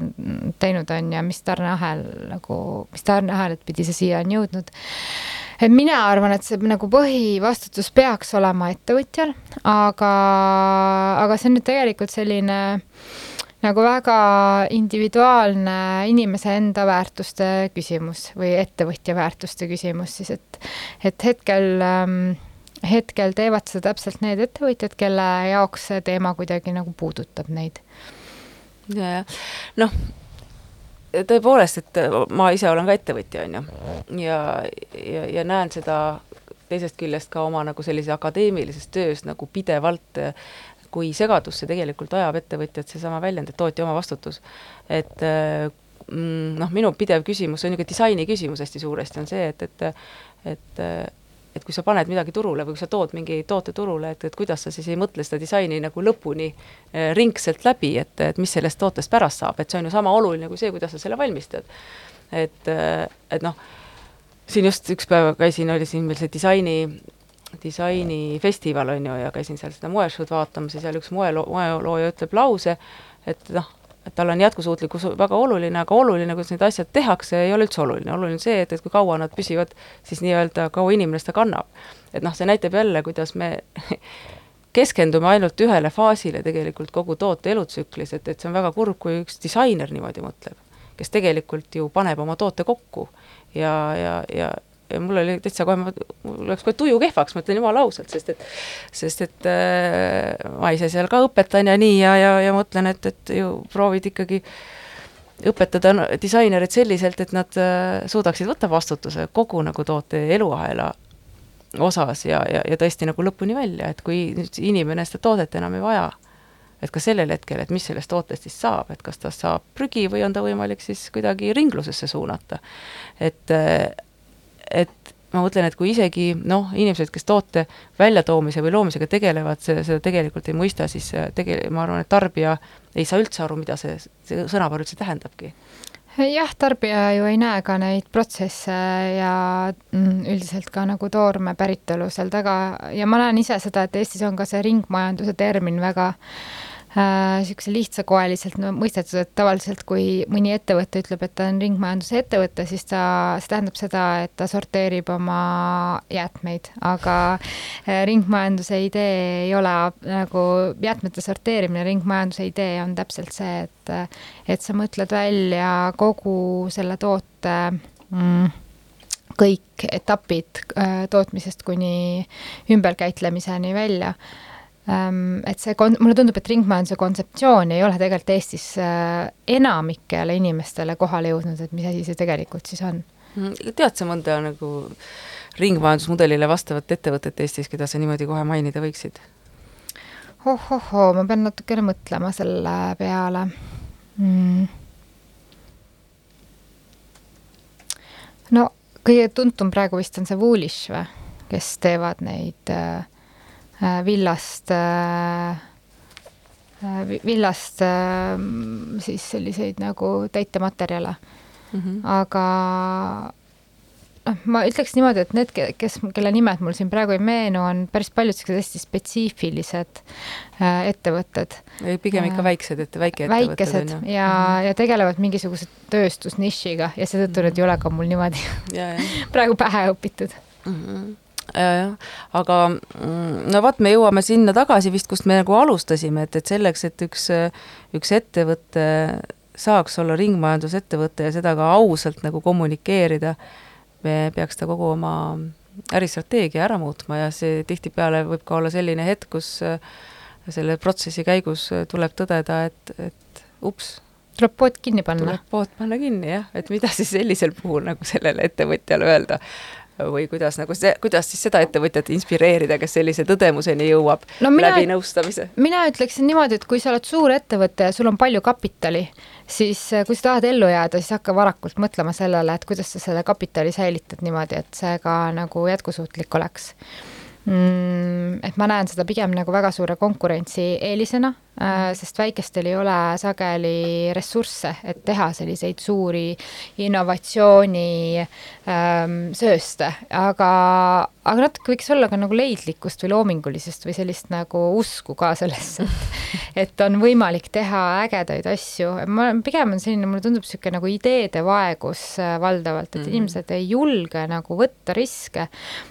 teinud on ja mis tarneahel nagu, mis tarneahelat pidi see siia on jõudnud. Et mina arvan, et see nagu põhivastutus peaks olema ettevõtjal, aga, aga see on nüüd tegelikult selline nagu väga individuaalne inimese enda väärtuste küsimus või ettevõtja väärtuste küsimus siis, et, et hetkel ähm, hetkel teevad seda täpselt need ettevõtjad, kelle jaoks see teema kuidagi nagu puudutab neid. noh, tõepoolest, et ma ise olen ka ettevõtja, on ju, ja, ja, ja näen seda teisest küljest ka oma nagu sellise akadeemilises töös nagu pidevalt, kui segadusse tegelikult ajab ettevõtjat seesama väljend, et tootja omavastutus. et mm, noh, minu pidev küsimus, see on niisugune disaini küsimus hästi suuresti, on see, et, et et et kui sa paned midagi turule või kui sa tood mingi toote turule, et, et kuidas sa siis ei mõtle seda disaini nagu lõpuni eh, ringselt läbi, et, et mis sellest tootest pärast saab, et see on ju sama oluline kui see, kuidas sa selle valmistad. et, et noh, siin just üks päev käisin, oli siin meil see disaini disainifestival on ju ja käisin seal seda moeshow'd vaatamas ja seal üks moelo-, moelooja ütleb lause, et noh, et tal on jätkusuutlikkus väga oluline, aga oluline, kuidas need asjad tehakse, ei ole üldse oluline, oluline on see, et, et kui kaua nad püsivad siis nii-öelda, kaua inimene seda kannab. et noh, see näitab jälle, kuidas me keskendume ainult ühele faasile tegelikult kogu toote elutsüklis, et, et see on väga kurb, kui üks disainer niimoodi mõtleb, kes tegelikult ju paneb oma toote kokku ja, ja, ja ja mul oli täitsa kohe, mul läks kohe tuju kehvaks, ma ütlen jumala ausalt, sest et sest et äh, ma ise seal ka õpetan ja nii ja, ja, ja mõtlen, et, et ju proovid ikkagi õpetada disainereid selliselt, et nad äh, suudaksid võtta vastutuse kogu nagu toote eluahela osas ja, ja, ja tõesti nagu lõpuni välja, et kui nüüd inimene seda toodet enam ei vaja, et ka sellel hetkel, et mis sellest tootest siis saab, et kas tast saab prügi või on ta võimalik siis kuidagi ringlusesse suunata. et, et ma mõtlen, et kui isegi noh, inimesed, kes toote väljatoomise või loomisega tegelevad, seda tegelikult ei mõista, siis äh, tege-, ma arvan, et tarbija ei saa üldse aru, mida see, see sõnapaar üldse tähendabki. jah, tarbija ju ei näe ka neid protsesse ja mm, üldiselt ka nagu toorme päritolu seal taga ja ma näen ise seda, et Eestis on ka see ringmajanduse termin väga niisuguse lihtsakoeliselt no, mõistetud, et tavaliselt kui mõni ettevõte ütleb, et ta on ringmajanduse ettevõte, siis ta, see tähendab seda, et ta sorteerib oma jäätmeid, aga äh, ringmajanduse idee ei ole nagu jäätmete sorteerimine, ringmajanduse idee on täpselt see, et et sa mõtled välja kogu selle toote mm, kõik etapid äh, tootmisest kuni ümberkäitlemiseni välja et see kon-, mulle tundub, et ringmajanduse kontseptsioon ei ole tegelikult Eestis äh, enamikele inimestele kohale jõudnud, et mis asi see tegelikult siis on. tead sa mõnda nagu ringmajandusmudelile vastavat ettevõtet Eestis, keda sa niimoodi kohe mainida võiksid? oh-oh-oo, ma pean natukene mõtlema selle peale mm.. no kõige tuntum praegu vist on see Woolish või, kes teevad neid äh, villast äh, äh, vi- villast äh, siis selliseid nagu täitematerjale, Mm -hmm. aga noh, ma ütleks niimoodi, et need, kes, kelle nimed mul siin praegu ei meenu, on päris paljud sellised hästi spetsiifilised äh, ettevõtted, pigem ikka Äh, väiksed, et väikeettevõtted väikesed ju. ja, ja tegelevad mingisuguse tööstusnišiga ja seetõttu need ei ole ka mul niimoodi ja, ja praegu pähe õpitud. Mhm. ja, jah, aga mm, no vot, me jõuame sinna tagasi vist, kust me nagu alustasime, et, et selleks, et üks, üks ettevõte saaks olla ringmajandusettevõte ja seda ka ausalt nagu kommunikeerida, me peaks ta kogu oma äristrateegia ära muutma ja see tihtipeale võib ka olla selline hetk, kus äh, selle protsessi käigus äh, tuleb tõdeda, et, et ups, tuleb pood kinni panna. Tuleb. pood panna kinni jah, et mida siis sellisel puhul nagu sellele ettevõtjale öelda või kuidas nagu see, kuidas siis seda ettevõtjat inspireerida, kes sellise tõdemuseni jõuab No mina- läbi nõustamise. mina ütleksin niimoodi, et kui sa oled suur ettevõte ja sul on palju kapitali, siis eh, kui sa tahad ellu jääda, siis hakka varakult mõtlema sellele, et kuidas sa selle kapitali säilitad niimoodi, et see ka nagu jätkusuutlik oleks. Et ma näen seda pigem nagu väga suure konkurentsieelisena äh,, sest väikestel ei ole sageli ressursse, et teha selliseid suuri innovatsiooni ähm, sööste, aga, aga natuke võiks olla ka nagu leidlikkust või loomingulisust või sellist nagu usku ka sellesse, et et on võimalik teha ägedaid asju, ma pigem on selline, mulle tundub niisugune nagu ideede vaegus äh, valdavalt, et Mhm. inimesed ei julge nagu võtta riske mm,.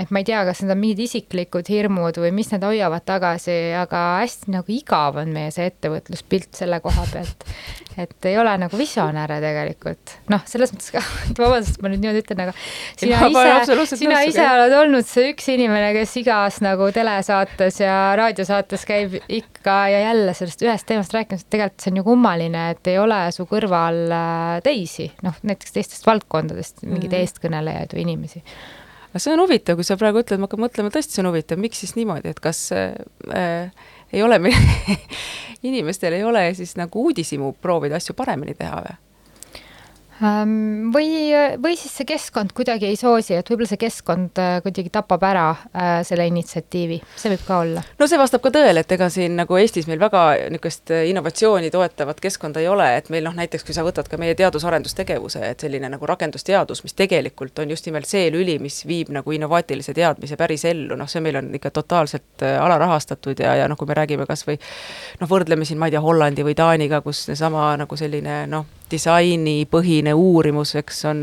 Et ma ei tea, kas need on mingid isiklikud hirmud või mis need hoiavad tagasi, aga hästi nagu igav on meie see ettevõtluspilt selle koha pealt. et ei ole nagu visionääre tegelikult, noh, selles mõttes ka, vabandust, ma nüüd niimoodi ütlen, aga sina ise sina ise oled olnud see üks inimene, kes igas nagu telesaates ja raadiosaates käib ikka ja jälle sellest ühest teemast rääkimas, et tegelikult see on ju kummaline, et ei ole su kõrval äh, teisi, noh näiteks teistest valdkondadest mingeid Mhm. eestkõnelejaid või inimesi. Aga see on huvitav, kui sa praegu ütled, ma hakkan mõtlema, tõesti see on huvitav, miks siis niimoodi, et kas äh, ei ole meil inimestel ei ole siis nagu uudishimu proovida asju paremini teha või? Ähm, või, või siis see keskkond kuidagi ei soosi, et võib-olla see keskkond äh, kuidagi tapab ära äh, selle initsiatiivi, see võib ka olla. no see vastab ka tõele, et ega siin nagu Eestis meil väga niisugust innovatsiooni toetavat keskkonda ei ole, et meil noh, näiteks kui sa võtad ka meie teadus-arendustegevuse, et selline nagu rakendusteadus, mis tegelikult on just nimelt see lüli, mis viib nagu innovaatilise teadmise päris ellu, noh see meil on ikka totaalselt äh, alarahastatud ja, ja noh, kui me räägime kas või noh, võrdleme siin, ma ei tea, Hollandi või Taaniga, kus seesama nagu selline noh, disainipõhine uurimus, eks on,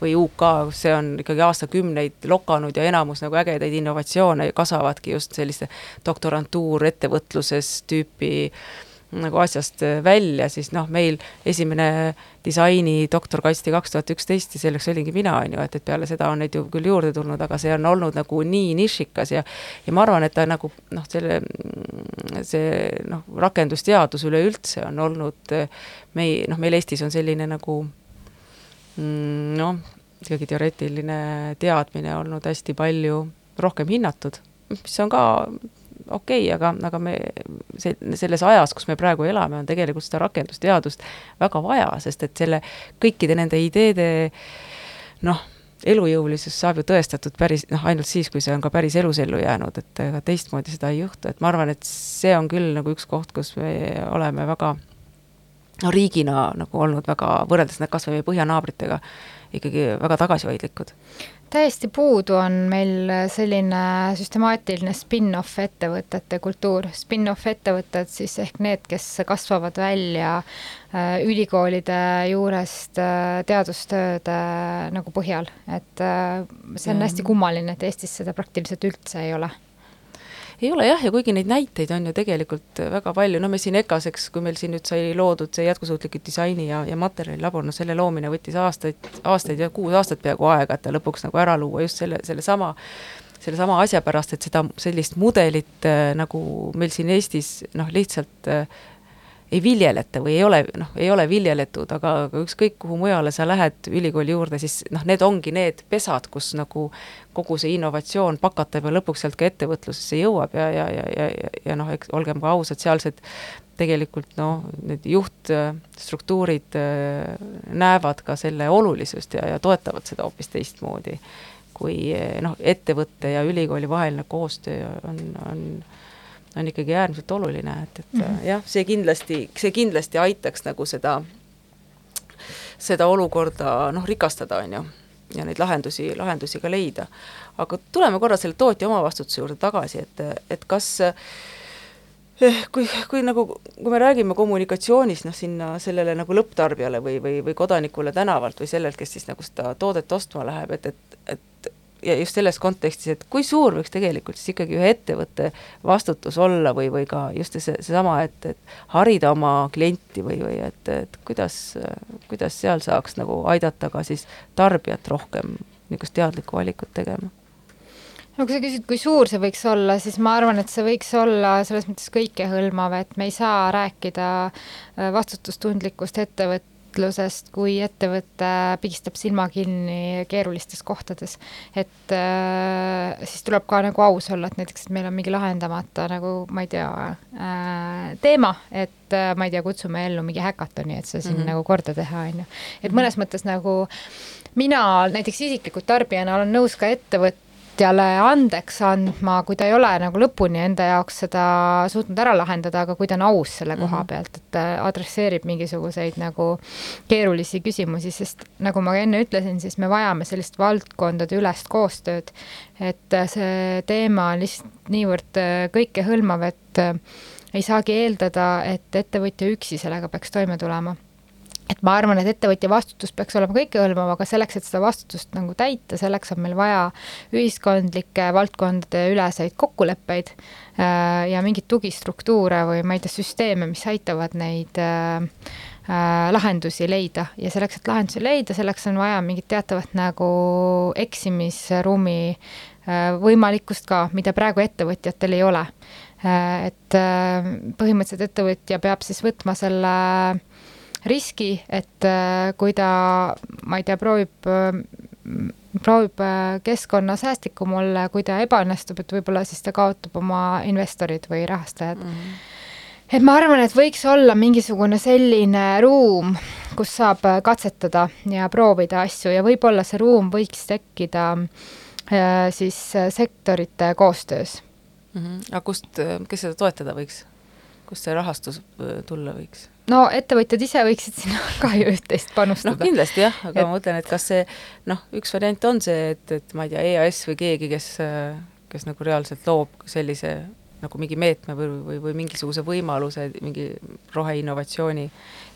või UK, see on ikkagi aastakümneid lokanud ja enamus nagu ägedaid innovatsioone kasvavadki just selliste doktorantuur ettevõtluses tüüpi nagu asjast välja, siis noh, meil esimene disaini doktor kaitsti kaks tuhat üksteist ja selleks olingi mina, on ju, et, et peale seda on neid ju küll juurde tulnud, aga see on olnud nagu nii nišikas ja ja ma arvan, et ta nagu noh, selle see noh, rakendusteadus üleüldse on olnud mei-, noh, meil Eestis on selline nagu mm, noh, ikkagi teoreetiline teadmine olnud hästi palju rohkem hinnatud, mis on ka okei okay,, aga, aga me see, selles ajas, kus me praegu elame, on tegelikult seda rakendusteadust väga vaja, sest et selle kõikide nende ideede noh, elujõulisus saab ju tõestatud päris noh, ainult siis, kui see on ka päris elus ellu jäänud, et ega teistmoodi seda ei juhtu, et ma arvan, et see on küll nagu üks koht, kus me oleme väga no riigina nagu olnud väga, võrreldes kas või meie põhjanaabritega, ikkagi väga tagasihoidlikud täiesti puudu on meil selline süstemaatiline spin-off ettevõtete kultuur, spin-off ettevõtted siis ehk need, kes kasvavad välja äh, ülikoolide juurest äh, teadustööde nagu põhjal, et äh, see on Mm. hästi kummaline, et Eestis seda praktiliselt üldse ei ole ei ole jah, ja kuigi neid näiteid on ju tegelikult väga palju, no me siin EKA-s, eks, kui meil siin nüüd sai loodud see jätkusuutliku disaini ja, ja materjalilabor, no selle loomine võttis aastaid, aastaid ja kuus aastat peaaegu aega, et ta lõpuks nagu ära luua just selle, sellesama sellesama asja pärast, et seda sellist mudelit äh, nagu meil siin Eestis noh, lihtsalt äh, ei viljeleta või ei ole noh, ei ole viljeletud, aga, aga ükskõik kuhu mujale sa lähed ülikooli juurde, siis noh, need ongi need pesad, kus nagu kogu see innovatsioon pakatab ja lõpuks sealt ka ettevõtlusesse jõuab ja, ja, ja, ja, ja, ja noh, eks olgem ka ausad, sealsed tegelikult noh, need juhtstruktuurid äh, näevad ka selle olulisust ja, ja toetavad seda hoopis teistmoodi kui noh, ettevõtte ja ülikooli vaheline koostöö on, on on ikkagi äärmiselt oluline, et, et mm -hmm. jah, see kindlasti, see kindlasti aitaks nagu seda, seda olukorda noh, rikastada, on ju, ja neid lahendusi, lahendusi ka leida. aga tuleme korra selle tootja omavastutuse juurde tagasi, et, et kas eh, kui, kui nagu, kui me räägime kommunikatsioonist noh, sinna sellele nagu lõpptarbijale või, või, või kodanikule tänavalt või sellelt, kes siis nagu seda toodet ostma läheb, et, et, et ja just selles kontekstis, et kui suur võiks tegelikult siis ikkagi ühe ettevõtte vastutus olla või, või ka just see, seesama, et, et harida oma klienti või, või et, et kuidas, kuidas seal saaks nagu aidata ka siis tarbijat rohkem niisugust teadlikku valikut tegema? no kui sa küsid, kui suur see võiks olla, siis ma arvan, et see võiks olla selles mõttes kõikehõlmav, et me ei saa rääkida äh, vastutustundlikust ettevõtlusest, kui ettevõte pigistab silma kinni keerulistes kohtades. et äh, siis tuleb ka nagu aus olla, et näiteks, et meil on mingi lahendamata nagu ma ei tea äh,, teema, et äh, ma ei tea, kutsume ellu mingi häkatoni, et see siin mm Mhm. -hmm. nagu korda teha, on ju. et mõnes mõttes nagu mina näiteks isiklikult tarbijana olen nõus ka ettevõtjale andeks andma, kui ta ei ole nagu lõpuni enda jaoks seda suutnud ära lahendada, aga kui ta on aus selle koha Mhm. pealt, et adresseerib mingisuguseid nagu keerulisi küsimusi, sest nagu ma enne ütlesin, siis me vajame sellist valdkondade ülest koostööd. et äh, see teema on lihtsalt niivõrd äh, kõikehõlmav, et äh, ei saagi eeldada, et ettevõtja üksi sellega peaks toime tulema et ma arvan, et ettevõtja vastutus peaks olema kõikehõlmav, aga selleks, et seda vastutust nagu täita, selleks on meil vaja ühiskondlikke valdkondade üleseid kokkuleppeid äh, ja mingeid tugistruktuure või ma ei tea, süsteeme, mis aitavad neid äh, äh, lahendusi leida ja selleks, et lahendusi leida, selleks on vaja mingit teatavat nagu eksimisruumi võimalikkust ka, mida praegu ettevõtjatel ei ole. Et põhimõtteliselt ettevõtja peab siis võtma selle riski, et äh, kui ta, ma ei tea, proovib, proovib äh, keskkonnasäästlikum olla kui ta ebaõnnestub, et võib-olla siis ta kaotab oma investorid või rahastajad mm. -hmm. et ma arvan, et võiks olla mingisugune selline ruum, kus saab äh, katsetada ja proovida asju ja võib-olla see ruum võiks tekkida äh, siis äh, sektorite koostöös Mhm. aga kust, kes seda toetada võiks? kust see rahastus äh, tulla võiks? No ettevõtjad ise võiksid sinna ka ju üht-teist noh, panustada. kindlasti jah, aga et... ma mõtlen, et kas see noh, üks variant on see, et, et ma ei tea, EAS või keegi, kes, kes nagu reaalselt loob sellise nagu mingi meetme või, või, või mingisuguse võimaluse, mingi roheinnovatsiooni.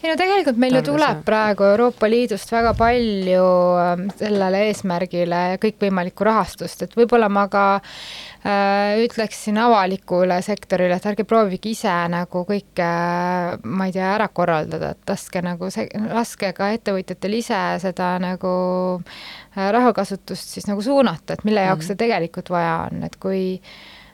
ei no tegelikult meil ju tuleb praegu Euroopa Liidust väga palju ähm, sellele eesmärgile kõikvõimalikku rahastust, et võib-olla ma ka äh, ütleksin avalikule sektorile, et ärge proovige ise nagu kõike, ma ei tea, ära korraldada, et laske nagu see, laske ka ettevõtjatel ise seda nagu äh, rahakasutust siis nagu suunata, et mille jaoks Mhm. seda tegelikult vaja on, et kui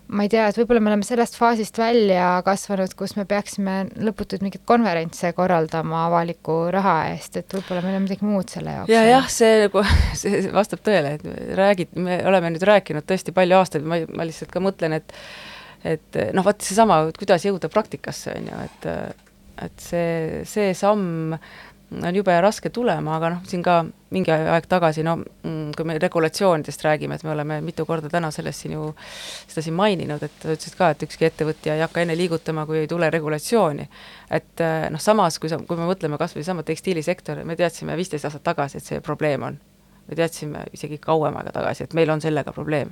ma ei tea, et võib-olla me oleme sellest faasist välja kasvanud, kus me peaksime lõputuid mingeid konverentse korraldama avaliku raha eest, et võib-olla meil on midagi muud selle jaoks. ja jah, see nagu, see vastab tõele, et me räägid, me oleme nüüd rääkinud tõesti palju aastaid, ma, ma lihtsalt ka mõtlen, et et noh, vot seesama, kuidas jõuda praktikasse, on ju, et et see, see samm on jube raske tulema, aga noh, siin ka mingi aeg tagasi, no mm, kui me regulatsioonidest räägime, et me oleme mitu korda täna sellest siin ju, seda siin maininud, et sa ütlesid ka, et ükski ettevõtja ei hakka enne liigutama, kui ei tule regulatsiooni. et eh, noh, samas, kui sa, kui me mõtleme kas või sama tekstiilisektori, me teadsime viisteist aastat tagasi, et see probleem on. me teadsime isegi kauem aega tagasi, et meil on sellega probleem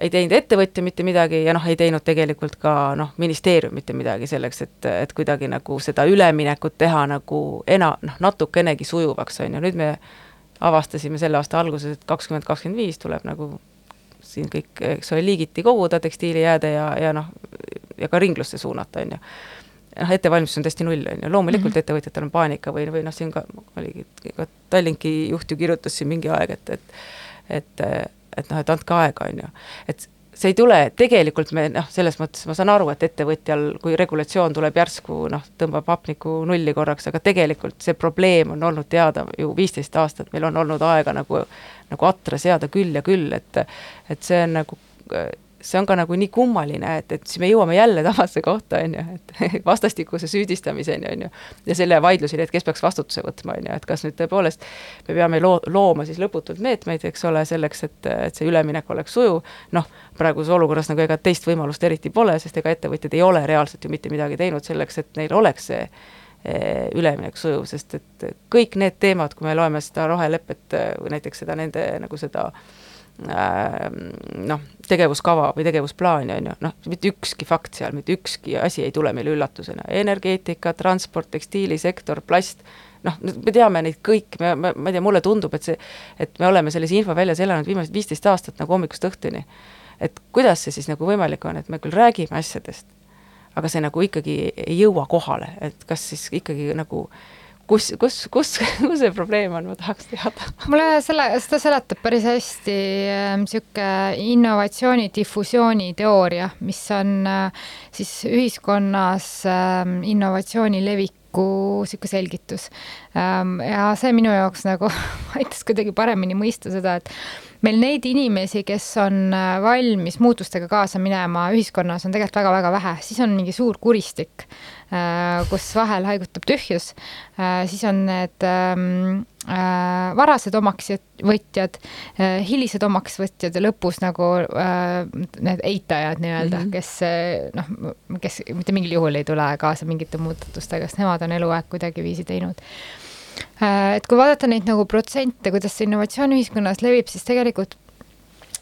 ei teinud ettevõtja mitte midagi ja noh, ei teinud tegelikult ka noh, ministeerium mitte midagi selleks, et, et kuidagi nagu seda üleminekut teha nagu ena-, noh, natukenegi sujuvaks, on ju, nüüd me avastasime selle aasta alguses, et kakskümmend, kakskümmend viis tuleb nagu siin kõik, eks ole, liigiti koguda tekstiilijääde ja, ja noh, ja ka ringlusse suunata, on ju. noh, ettevalmistus on tõesti null, on ju, loomulikult mm -hmm. ettevõtjatel on paanika või, või noh, siin ka oligi, ka Tallinki juht ju kirjutas siin mingi aeg, et, et et, et noh, et andke aega, on ju. et see ei tule, tegelikult me noh, selles mõttes ma saan aru, et ettevõtjal, kui regulatsioon tuleb järsku noh, tõmbab hapniku nulli korraks, aga tegelikult see probleem on olnud teada ju viisteist aastat, meil on olnud aega nagu, nagu atra seada küll ja küll, et et see on nagu see on ka nagu nii kummaline, et, et siis me jõuame jälle samasse kohta, on ju, et vastastikuse süüdistamiseni, on ju. ja selle vaidluseni, et kes peaks vastutuse võtma, on ju, et kas nüüd tõepoolest me peame loo-, looma siis lõputult meetmeid, eks ole, selleks, et, et see üleminek oleks sujuv, noh, praeguses olukorras nagu ega teist võimalust eriti pole, sest ega ettevõtjad ei ole reaalselt ju mitte midagi teinud selleks, et neil oleks see eh, üleminek sujuv, sest et kõik need teemad, kui me loeme seda rohelepet või näiteks seda nende nagu seda äh, noh, tegevuskava või tegevusplaani, on ju, noh, mitte ükski fakt seal, mitte ükski asi ei tule meile üllatusena, energeetika, transport, tekstiilisektor, plast, noh, me teame neid kõiki, me, me, ma ei tea, mulle tundub, et see, et me oleme selles infoväljas elanud viimased viisteist aastat nagu hommikust õhtuni. et kuidas see siis nagu võimalik on, et me küll räägime asjadest, aga see nagu ikkagi ei jõua kohale, et kas siis ikkagi nagu kus, kus, kus, kus see probleem on, ma tahaks teada. mulle selle, seda seletab päris hästi niisugune innovatsiooni difusiooni teooria, mis on äh, siis ühiskonnas äh, innovatsiooni leviku niisugune selgitus. Ähm, ja see minu jaoks nagu aitas kuidagi paremini mõista seda, et meil neid inimesi, kes on äh, valmis muutustega kaasa minema ühiskonnas, on tegelikult väga-väga vähe, siis on mingi suur kuristik, äh, kus vahel haigutab tühjus, siis on need ähm, äh, varased omaksvõtjad, hilised omaksvõtjad ja lõpus nagu äh, need eitajad nii-öelda mm, -hmm. kes noh, kes mitte mingil juhul ei tule kaasa mingite muudatustega, sest nemad on eluaeg kuidagiviisi teinud Äh, et kui vaadata neid nagu protsente, kuidas see innovatsioon ühiskonnas levib, siis tegelikult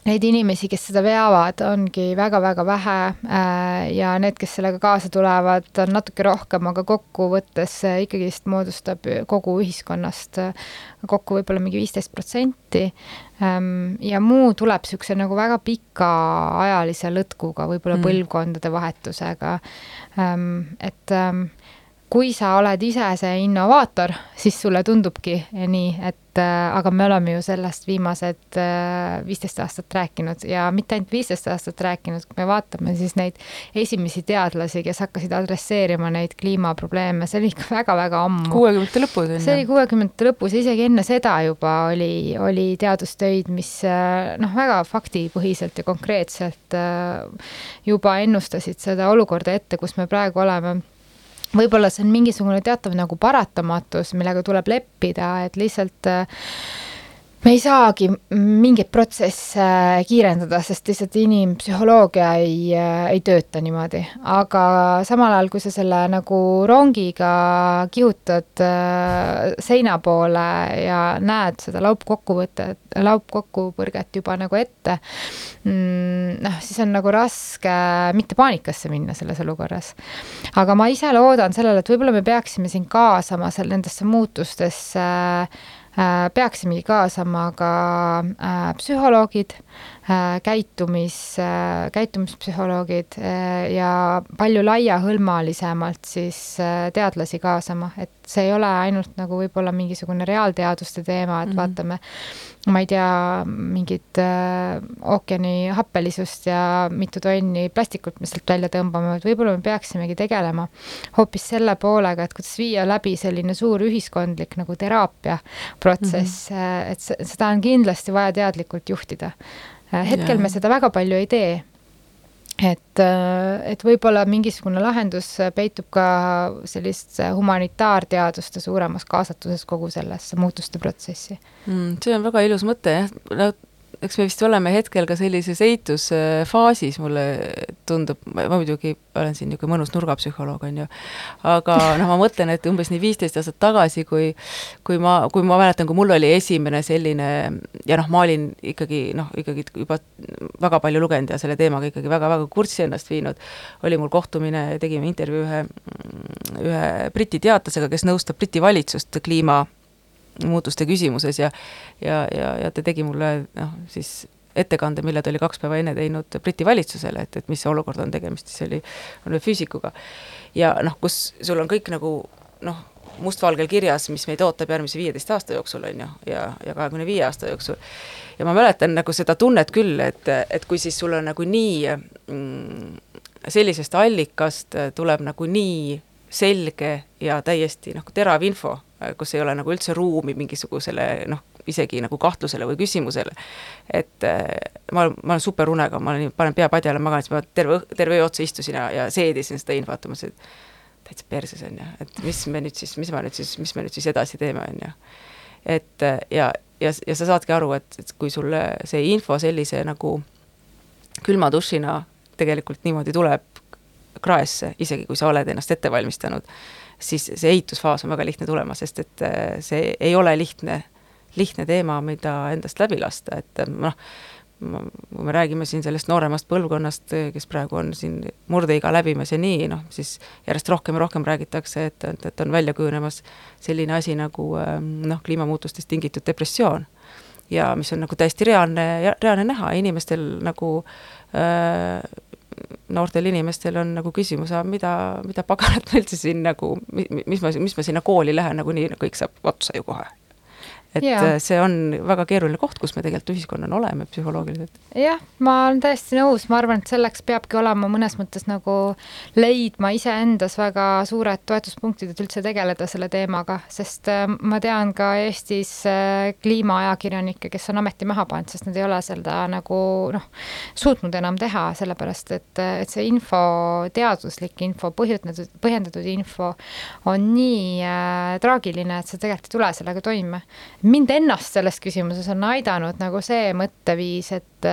neid inimesi, kes seda veavad, ongi väga-väga vähe äh, ja need, kes sellega kaasa tulevad, on natuke rohkem, aga kokkuvõttes ikkagist moodustab kogu ühiskonnast kokku võib-olla mingi viisteist protsenti. Ähm, ja muu tuleb niisuguse nagu väga pikaajalise lõtkuga, võib-olla mm. põlvkondade vahetusega. Ähm, et ähm, kui sa oled ise see innovaator, siis sulle tundubki nii, et äh, aga me oleme ju sellest viimased äh, viisteist aastat rääkinud ja mitte ainult viisteist aastat rääkinud, kui me vaatame siis neid esimesi teadlasi, kes hakkasid adresseerima neid kliimaprobleeme, see oli ikka väga-väga ammu. kuuekümnendate lõpus on ju. see oli kuuekümnendate lõpus isegi enne seda juba oli, oli teadustöid, mis äh, noh, väga faktipõhiselt ja konkreetselt juba ennustasid seda olukorda ette, kus me praegu oleme võib-olla see on mingisugune teatav nagu paratamatus, millega tuleb leppida, et lihtsalt äh, me ei saagi mingeid protsesse kiirendada, sest lihtsalt inimpsühholoogia ei, ei tööta niimoodi. aga samal ajal, kui sa selle nagu rongiga kihutad äh, seina poole ja näed seda laupkokkuvõtet, laupkokkupõrget juba nagu ette, mm, noh, siis on nagu raske mitte paanikasse minna selles olukorras. aga ma ise loodan sellele, et võib-olla me peaksime siin kaasama seal nendesse muutustesse äh, peaksimegi kaasama ka äh, psühholoogid, äh, käitumis, käitumispsühholoogid ja palju laiahõlmalisemalt siis teadlasi kaasama, et see ei ole ainult nagu võib-olla mingisugune reaalteaduste teema, et mm -hmm. vaatame ma ei tea, mingit äh, ookeani happelisust ja mitu tonni plastikut me sealt välja tõmbame, et võib-olla me peaksimegi tegelema hoopis selle poolega, et kuidas viia läbi selline suur ühiskondlik nagu teraapia protsess mm, -hmm. et seda on kindlasti vaja teadlikult juhtida. Äh, hetkel ja. me seda väga palju ei tee et, äh, et võib-olla mingisugune lahendus peitub ka sellist humanitaarteaduste suuremas kaasatuses kogu sellesse muutuste protsessi mm,. see on väga ilus mõte jah, eks me vist oleme hetkel ka sellises eitusfaasis, mulle tundub, ma muidugi olen siin niisugune mõnus nurgapsühholoog, on ju, aga noh, ma mõtlen, et umbes nii viisteist aastat tagasi, kui kui ma, kui ma mäletan, kui mul oli esimene selline ja noh, ma olin ikkagi noh, ikkagi juba väga palju lugenud ja selle teemaga ikkagi väga-väga kurssi ennast viinud, oli mul kohtumine, tegime intervjuu ühe, ühe Briti teadlasega, kes nõustab Briti valitsust kliima muutuste küsimuses ja ja, ja, ja ta tegi mulle noh, siis ettekande, mille ta oli kaks päeva enne teinud Briti valitsusele, et, et mis olukord on, tegemist siis oli, on füüsikuga. ja noh, kus sul on kõik nagu noh, mustvalgel kirjas, mis meid ootab järgmise viieteist aasta jooksul, on ju, ja, ja kahekümne viie aasta jooksul. ja ma mäletan nagu seda tunnet küll, et, et kui siis sul on nagu nii mm, sellisest allikast tuleb nagu nii selge ja täiesti noh, terav info, kus ei ole nagu üldse ruumi mingisugusele noh, isegi nagu kahtlusele või küsimusele. et äh, ma, ma olen superunega, ma olin, panen pea padjale, magan, siis ma terve, terve öö otsa istusin ja, ja seedisin seda infot, ma mõtlesin, et täitsa perses on ju, et mis me nüüd siis, mis ma nüüd siis, mis me nüüd siis edasi teeme, on ju. et äh, ja, ja, ja sa saadki aru, et, et kui sulle see info sellise nagu külma dušina tegelikult niimoodi tuleb kraesse, isegi kui sa oled ennast ette valmistanud, siis see ehitusfaas on väga lihtne tulema, sest et äh, see ei ole lihtne, lihtne teema, mida endast läbi lasta, et äh, noh, kui me räägime siin sellest nooremast põlvkonnast, kes praegu on siin murdeiga läbimas ja nii, noh, siis järjest rohkem ja rohkem räägitakse, et, et, et on välja kujunemas selline asi nagu äh, noh, kliimamuutustest tingitud depressioon. ja mis on nagu täiesti reaalne, reaalne näha, inimestel nagu äh, noortel inimestel on nagu küsimus, mida, mida paganat ma üldse siin nagu, mis ma, mis ma sinna kooli lähen, nagunii kõik saab otsa ju kohe. Et Jaa. yeah. see on väga keeruline koht, kus me tegelikult ühiskonnana oleme psühholoogiliselt. jah, ma olen täiesti nõus, ma arvan, et selleks peabki olema mõnes mõttes nagu leidma iseendas väga suured toetuspunktid, et üldse tegeleda selle teemaga, sest äh, ma tean ka Eestis äh, kliimaajakirjanikke, kes on ameti maha pannud, sest nad ei ole seda nagu noh, suutnud enam teha, sellepärast et, et see info, teaduslik info, põhjendatud, põhjendatud info on nii äh, traagiline, et sa tegelikult ei tule sellega toime. Mind ennast selles küsimuses on aidanud nagu see mõtteviis, et,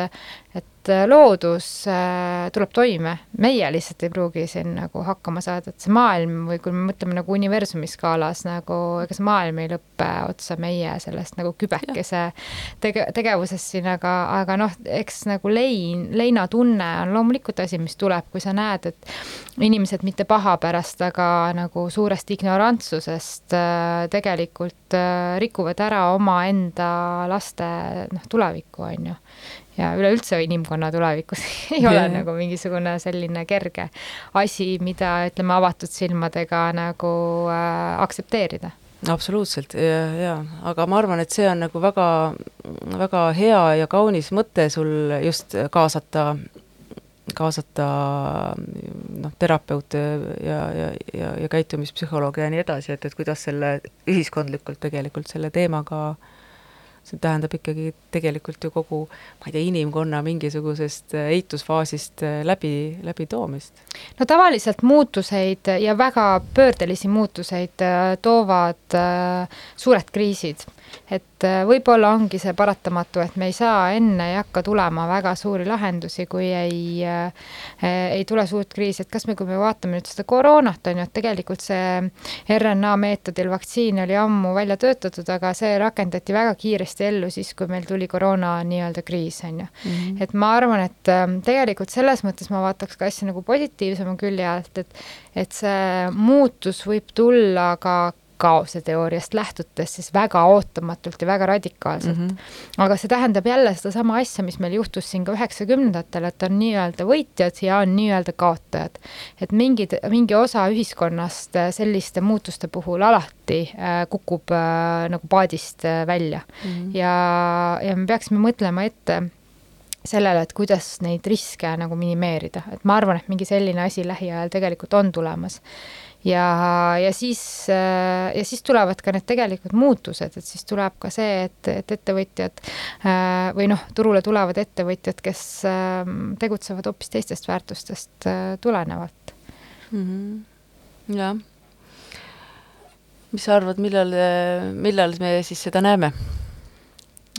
et loodus äh, tuleb toime, meie lihtsalt ei pruugi siin nagu hakkama saada, et see maailm või kui me mõtleme nagu universumi skaalas nagu, ega see maailm ei lõpe otsa meie sellest nagu kübekese tege-, tegevusest siin, aga, aga noh, eks nagu lein, leinatunne on loomulikult asi, mis tuleb, kui sa näed, et inimesed mitte paha pärast, aga nagu suurest ignorantsusest äh, tegelikult äh, rikuvad ära omaenda laste noh, tulevikku, on ju ja üleüldse inimkonna tulevikus ei ole Jaa. nagu mingisugune selline kerge asi, mida ütleme avatud silmadega nagu äh, aktsepteerida. absoluutselt ja, ja aga ma arvan, et see on nagu väga, väga hea ja kaunis mõte sul just kaasata, kaasata noh, terapeute ja, ja, ja, ja käitumispsühholooge ja nii edasi, et, et kuidas selle ühiskondlikult tegelikult selle teemaga see tähendab ikkagi tegelikult ju kogu, ma ei tea, inimkonna mingisugusest eitusfaasist läbi, läbitoomist. no tavaliselt muutuseid ja väga pöördelisi muutuseid äh, toovad äh, suured kriisid. et äh, võib-olla ongi see paratamatu, et me ei saa enne, ei hakka tulema väga suuri lahendusi, kui ei äh,, ei tule suurt kriisi, et kas me, kui me vaatame nüüd seda koroonat, on ju, et tegelikult see RNA meetodil vaktsiin oli ammu välja töötatud, aga see rakendati väga kiiresti ellu siis, kui meil tuli koroona nii-öelda kriis, on ju. et ma arvan, et äh, tegelikult selles mõttes ma vaataks ka asja nagu positiivsema külje alt, et et see muutus võib tulla ka kaose teooriast lähtudes siis väga ootamatult ja väga radikaalselt mm. -hmm. aga see tähendab jälle sedasama asja, mis meil juhtus siin ka üheksakümnendatel, et on nii-öelda võitjad ja on nii-öelda kaotajad. et mingid, mingi osa ühiskonnast äh, selliste muutuste puhul alati äh, kukub äh, nagu paadist äh, välja mm. -hmm. ja, ja me peaksime mõtlema ette sellele, et kuidas neid riske nagu minimeerida, et ma arvan, et mingi selline asi lähiajal tegelikult on tulemas ja, ja siis, ja siis tulevad ka need tegelikud muutused, et siis tuleb ka see, et, et ettevõtjad äh, või noh, turule tulevad ettevõtjad, kes ähm, tegutsevad hoopis teistest väärtustest äh, tulenevalt mm. -hmm. jah. mis sa arvad, millal, millal me siis seda näeme?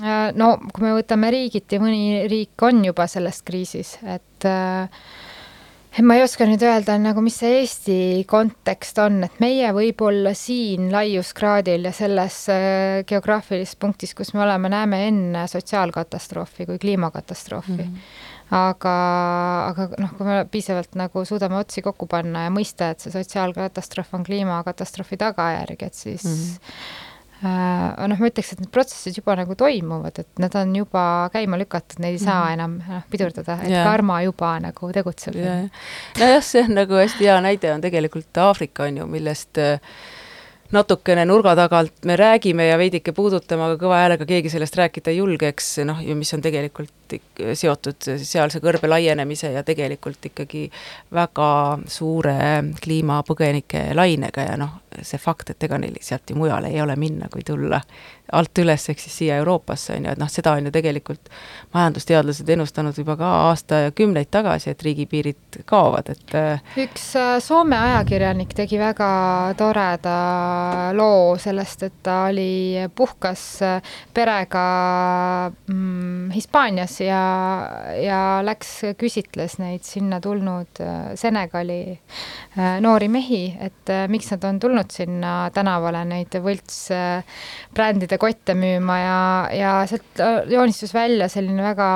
Äh, no kui me võtame riigiti, mõni riik on juba selles kriisis, et äh, et ma ei oska nüüd öelda nagu, mis see Eesti kontekst on, et meie võib-olla siin laiuskraadil ja selles äh, geograafilises punktis, kus me oleme, näeme enne sotsiaalkatastroofi kui kliimakatastroofi mm. -hmm aga, aga noh, kui me piisavalt nagu suudame otsi kokku panna ja mõista, et see sotsiaalkatastroof on kliimakatastroofi tagajärg, et siis mm -hmm noh, ma ütleks, et need protsessid juba nagu toimuvad, et need on juba käima lükatud, neid ei saa Mhm. enam noh, pidurdada, et Jaa. karma juba nagu tegutseb. nojah, see on nagu hästi hea näide on tegelikult Aafrika on ju, millest äh, natukene nurga tagant me räägime ja veidike puudutame, aga kõva häälega keegi sellest rääkida ei julge, eks noh, ju mis on tegelikult ik- seotud sealse kõrbe laienemise ja tegelikult ikkagi väga suure kliimapõgenike lainega ja noh, see fakt, et ega neil sealt ju mujale ei ole minna, kui tulla alt üles, ehk siis siia Euroopasse, on ju, et noh, seda on ju tegelikult majandusteadlased ennustanud juba ka aastakümneid tagasi, et riigipiirid kaovad, et äh, üks äh, Soome ajakirjanik tegi väga toreda loo sellest, et ta oli, puhkas äh, perega mm, Hispaanias ja, ja läks küsitles neid sinna tulnud äh, Senegali äh, noori mehi, et äh, miks nad on tulnud sinna tänavale neid võltsbrändide kotte müüma ja, ja sealt joonistus välja selline väga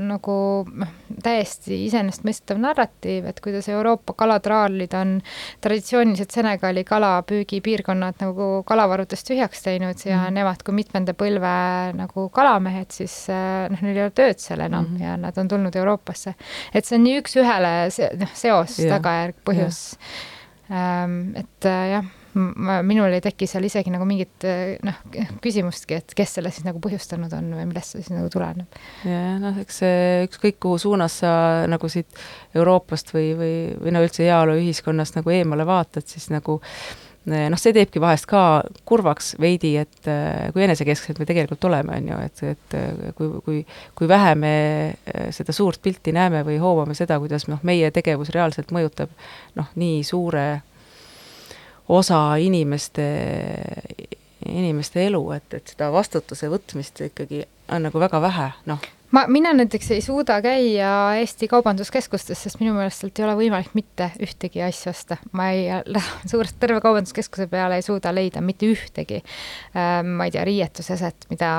nagu noh, täiesti iseenesestmõistetav narratiiv, et kuidas Euroopa kalatraalid on traditsiooniliselt Senegali kalapüügipiirkonnad nagu kalavarudest tühjaks teinud ja Mhm. nemad kui mitmenda põlve nagu kalamehed, siis äh, noh, neil ei ole tööd seal enam Mhm. ja nad on tulnud Euroopasse. et see on nii üks-ühele se-, noh, seos, Jah, tagajärg, põhjus. et äh, jah, minul ei teki seal isegi nagu mingit äh, noh, küsimustki, et kes selle siis nagu põhjustanud on või millest see siis nagu tuleneb. ja noh, eks see ükskõik kuhu suunas sa nagu siit Euroopast või, või, või no üldse heaoluühiskonnast nagu eemale vaatad, siis nagu noh, see teebki vahest ka kurvaks veidi, et äh, kui enesekesksed me tegelikult oleme, on ju, et, et kui, kui, kui vähe me seda suurt pilti näeme või hoomame seda, kuidas noh, meie tegevus reaalselt mõjutab noh, nii suure osa inimeste, inimeste elu, et, et seda vastutuse võtmist ikkagi on nagu väga vähe, noh ma, mina näiteks ei suuda käia Eesti kaubanduskeskustes, sest minu meelest sealt ei ole võimalik mitte ühtegi asja osta. ma ei, suurelt terve kaubanduskeskuse peale ei suuda leida mitte ühtegi, ma ei tea, riietuseset, mida,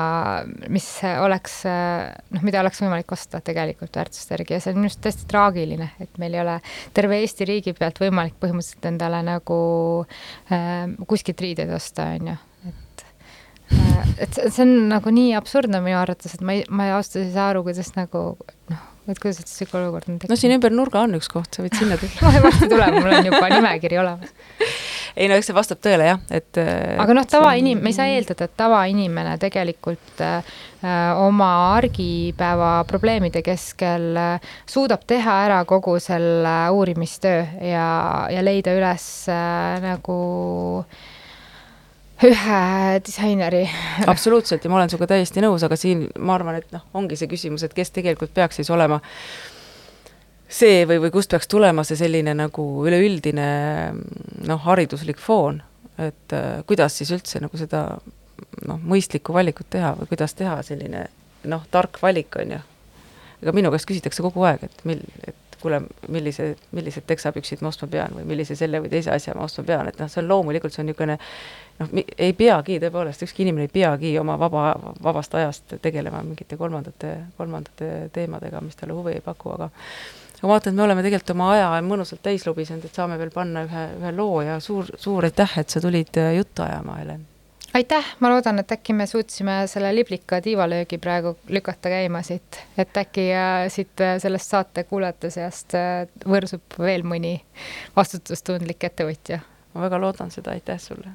mis oleks, noh, mida oleks võimalik osta tegelikult väärtuste järgi ja see on minu arust tõesti traagiline, et meil ei ole terve Eesti riigi pealt võimalik põhimõtteliselt endale nagu äh, kuskilt riideid osta, on ju et see on nagu nii absurdne minu arvates, et ma ei, ma ausalt öeldes ei saa aru, kuidas nagu noh, et kuidas üldse sihuke olukord on tekkinud. no siin ümber nurga on üks koht, sa võid sinna tulla varsti tuleb, mul on juba nimekiri olemas. ei no eks see vastab tõele jah, et aga noh, tavainim-, me ei saa eeldada, et tavainimene tegelikult äh, oma argipäeva probleemide keskel äh, suudab teha ära kogu selle uurimistöö ja, ja leida üles äh, nagu äh, ühe disaineri. absoluutselt ja ma olen sinuga täiesti nõus, aga siin ma arvan, et noh, ongi see küsimus, et kes tegelikult peaks siis olema see või, või kust peaks tulema see selline nagu üleüldine noh, hariduslik foon, et äh, kuidas siis üldse nagu seda noh, mõistlikku valikut teha või kuidas teha selline noh, tark valik, on ju. ega minu käest küsitakse kogu aeg, et mil-, et kuule, millise, millised teksapüksid ma ostma pean või millise selle või teise asja ma ostma pean, et noh, see on loomulikult, see on niisugune noh, ei peagi tõepoolest, ükski inimene ei peagi oma vaba, vabast ajast tegelema mingite kolmandate, kolmandate teemadega, mis talle huvi ei paku, aga aga ma vaatan, et me oleme tegelikult oma aja mõnusalt täis lobisenud, et saame veel panna ühe, ühe loo ja suur, suur aitäh, et sa tulid äh, juttu ajama, Helen aitäh, ma loodan, et äkki me suutsime selle liblika tiivalöögi praegu lükata käima siit, et äkki äh, siit äh, sellest saate kuulajate seast äh, võrsub veel mõni vastutustundlik ettevõtja. ma väga loodan seda, aitäh sulle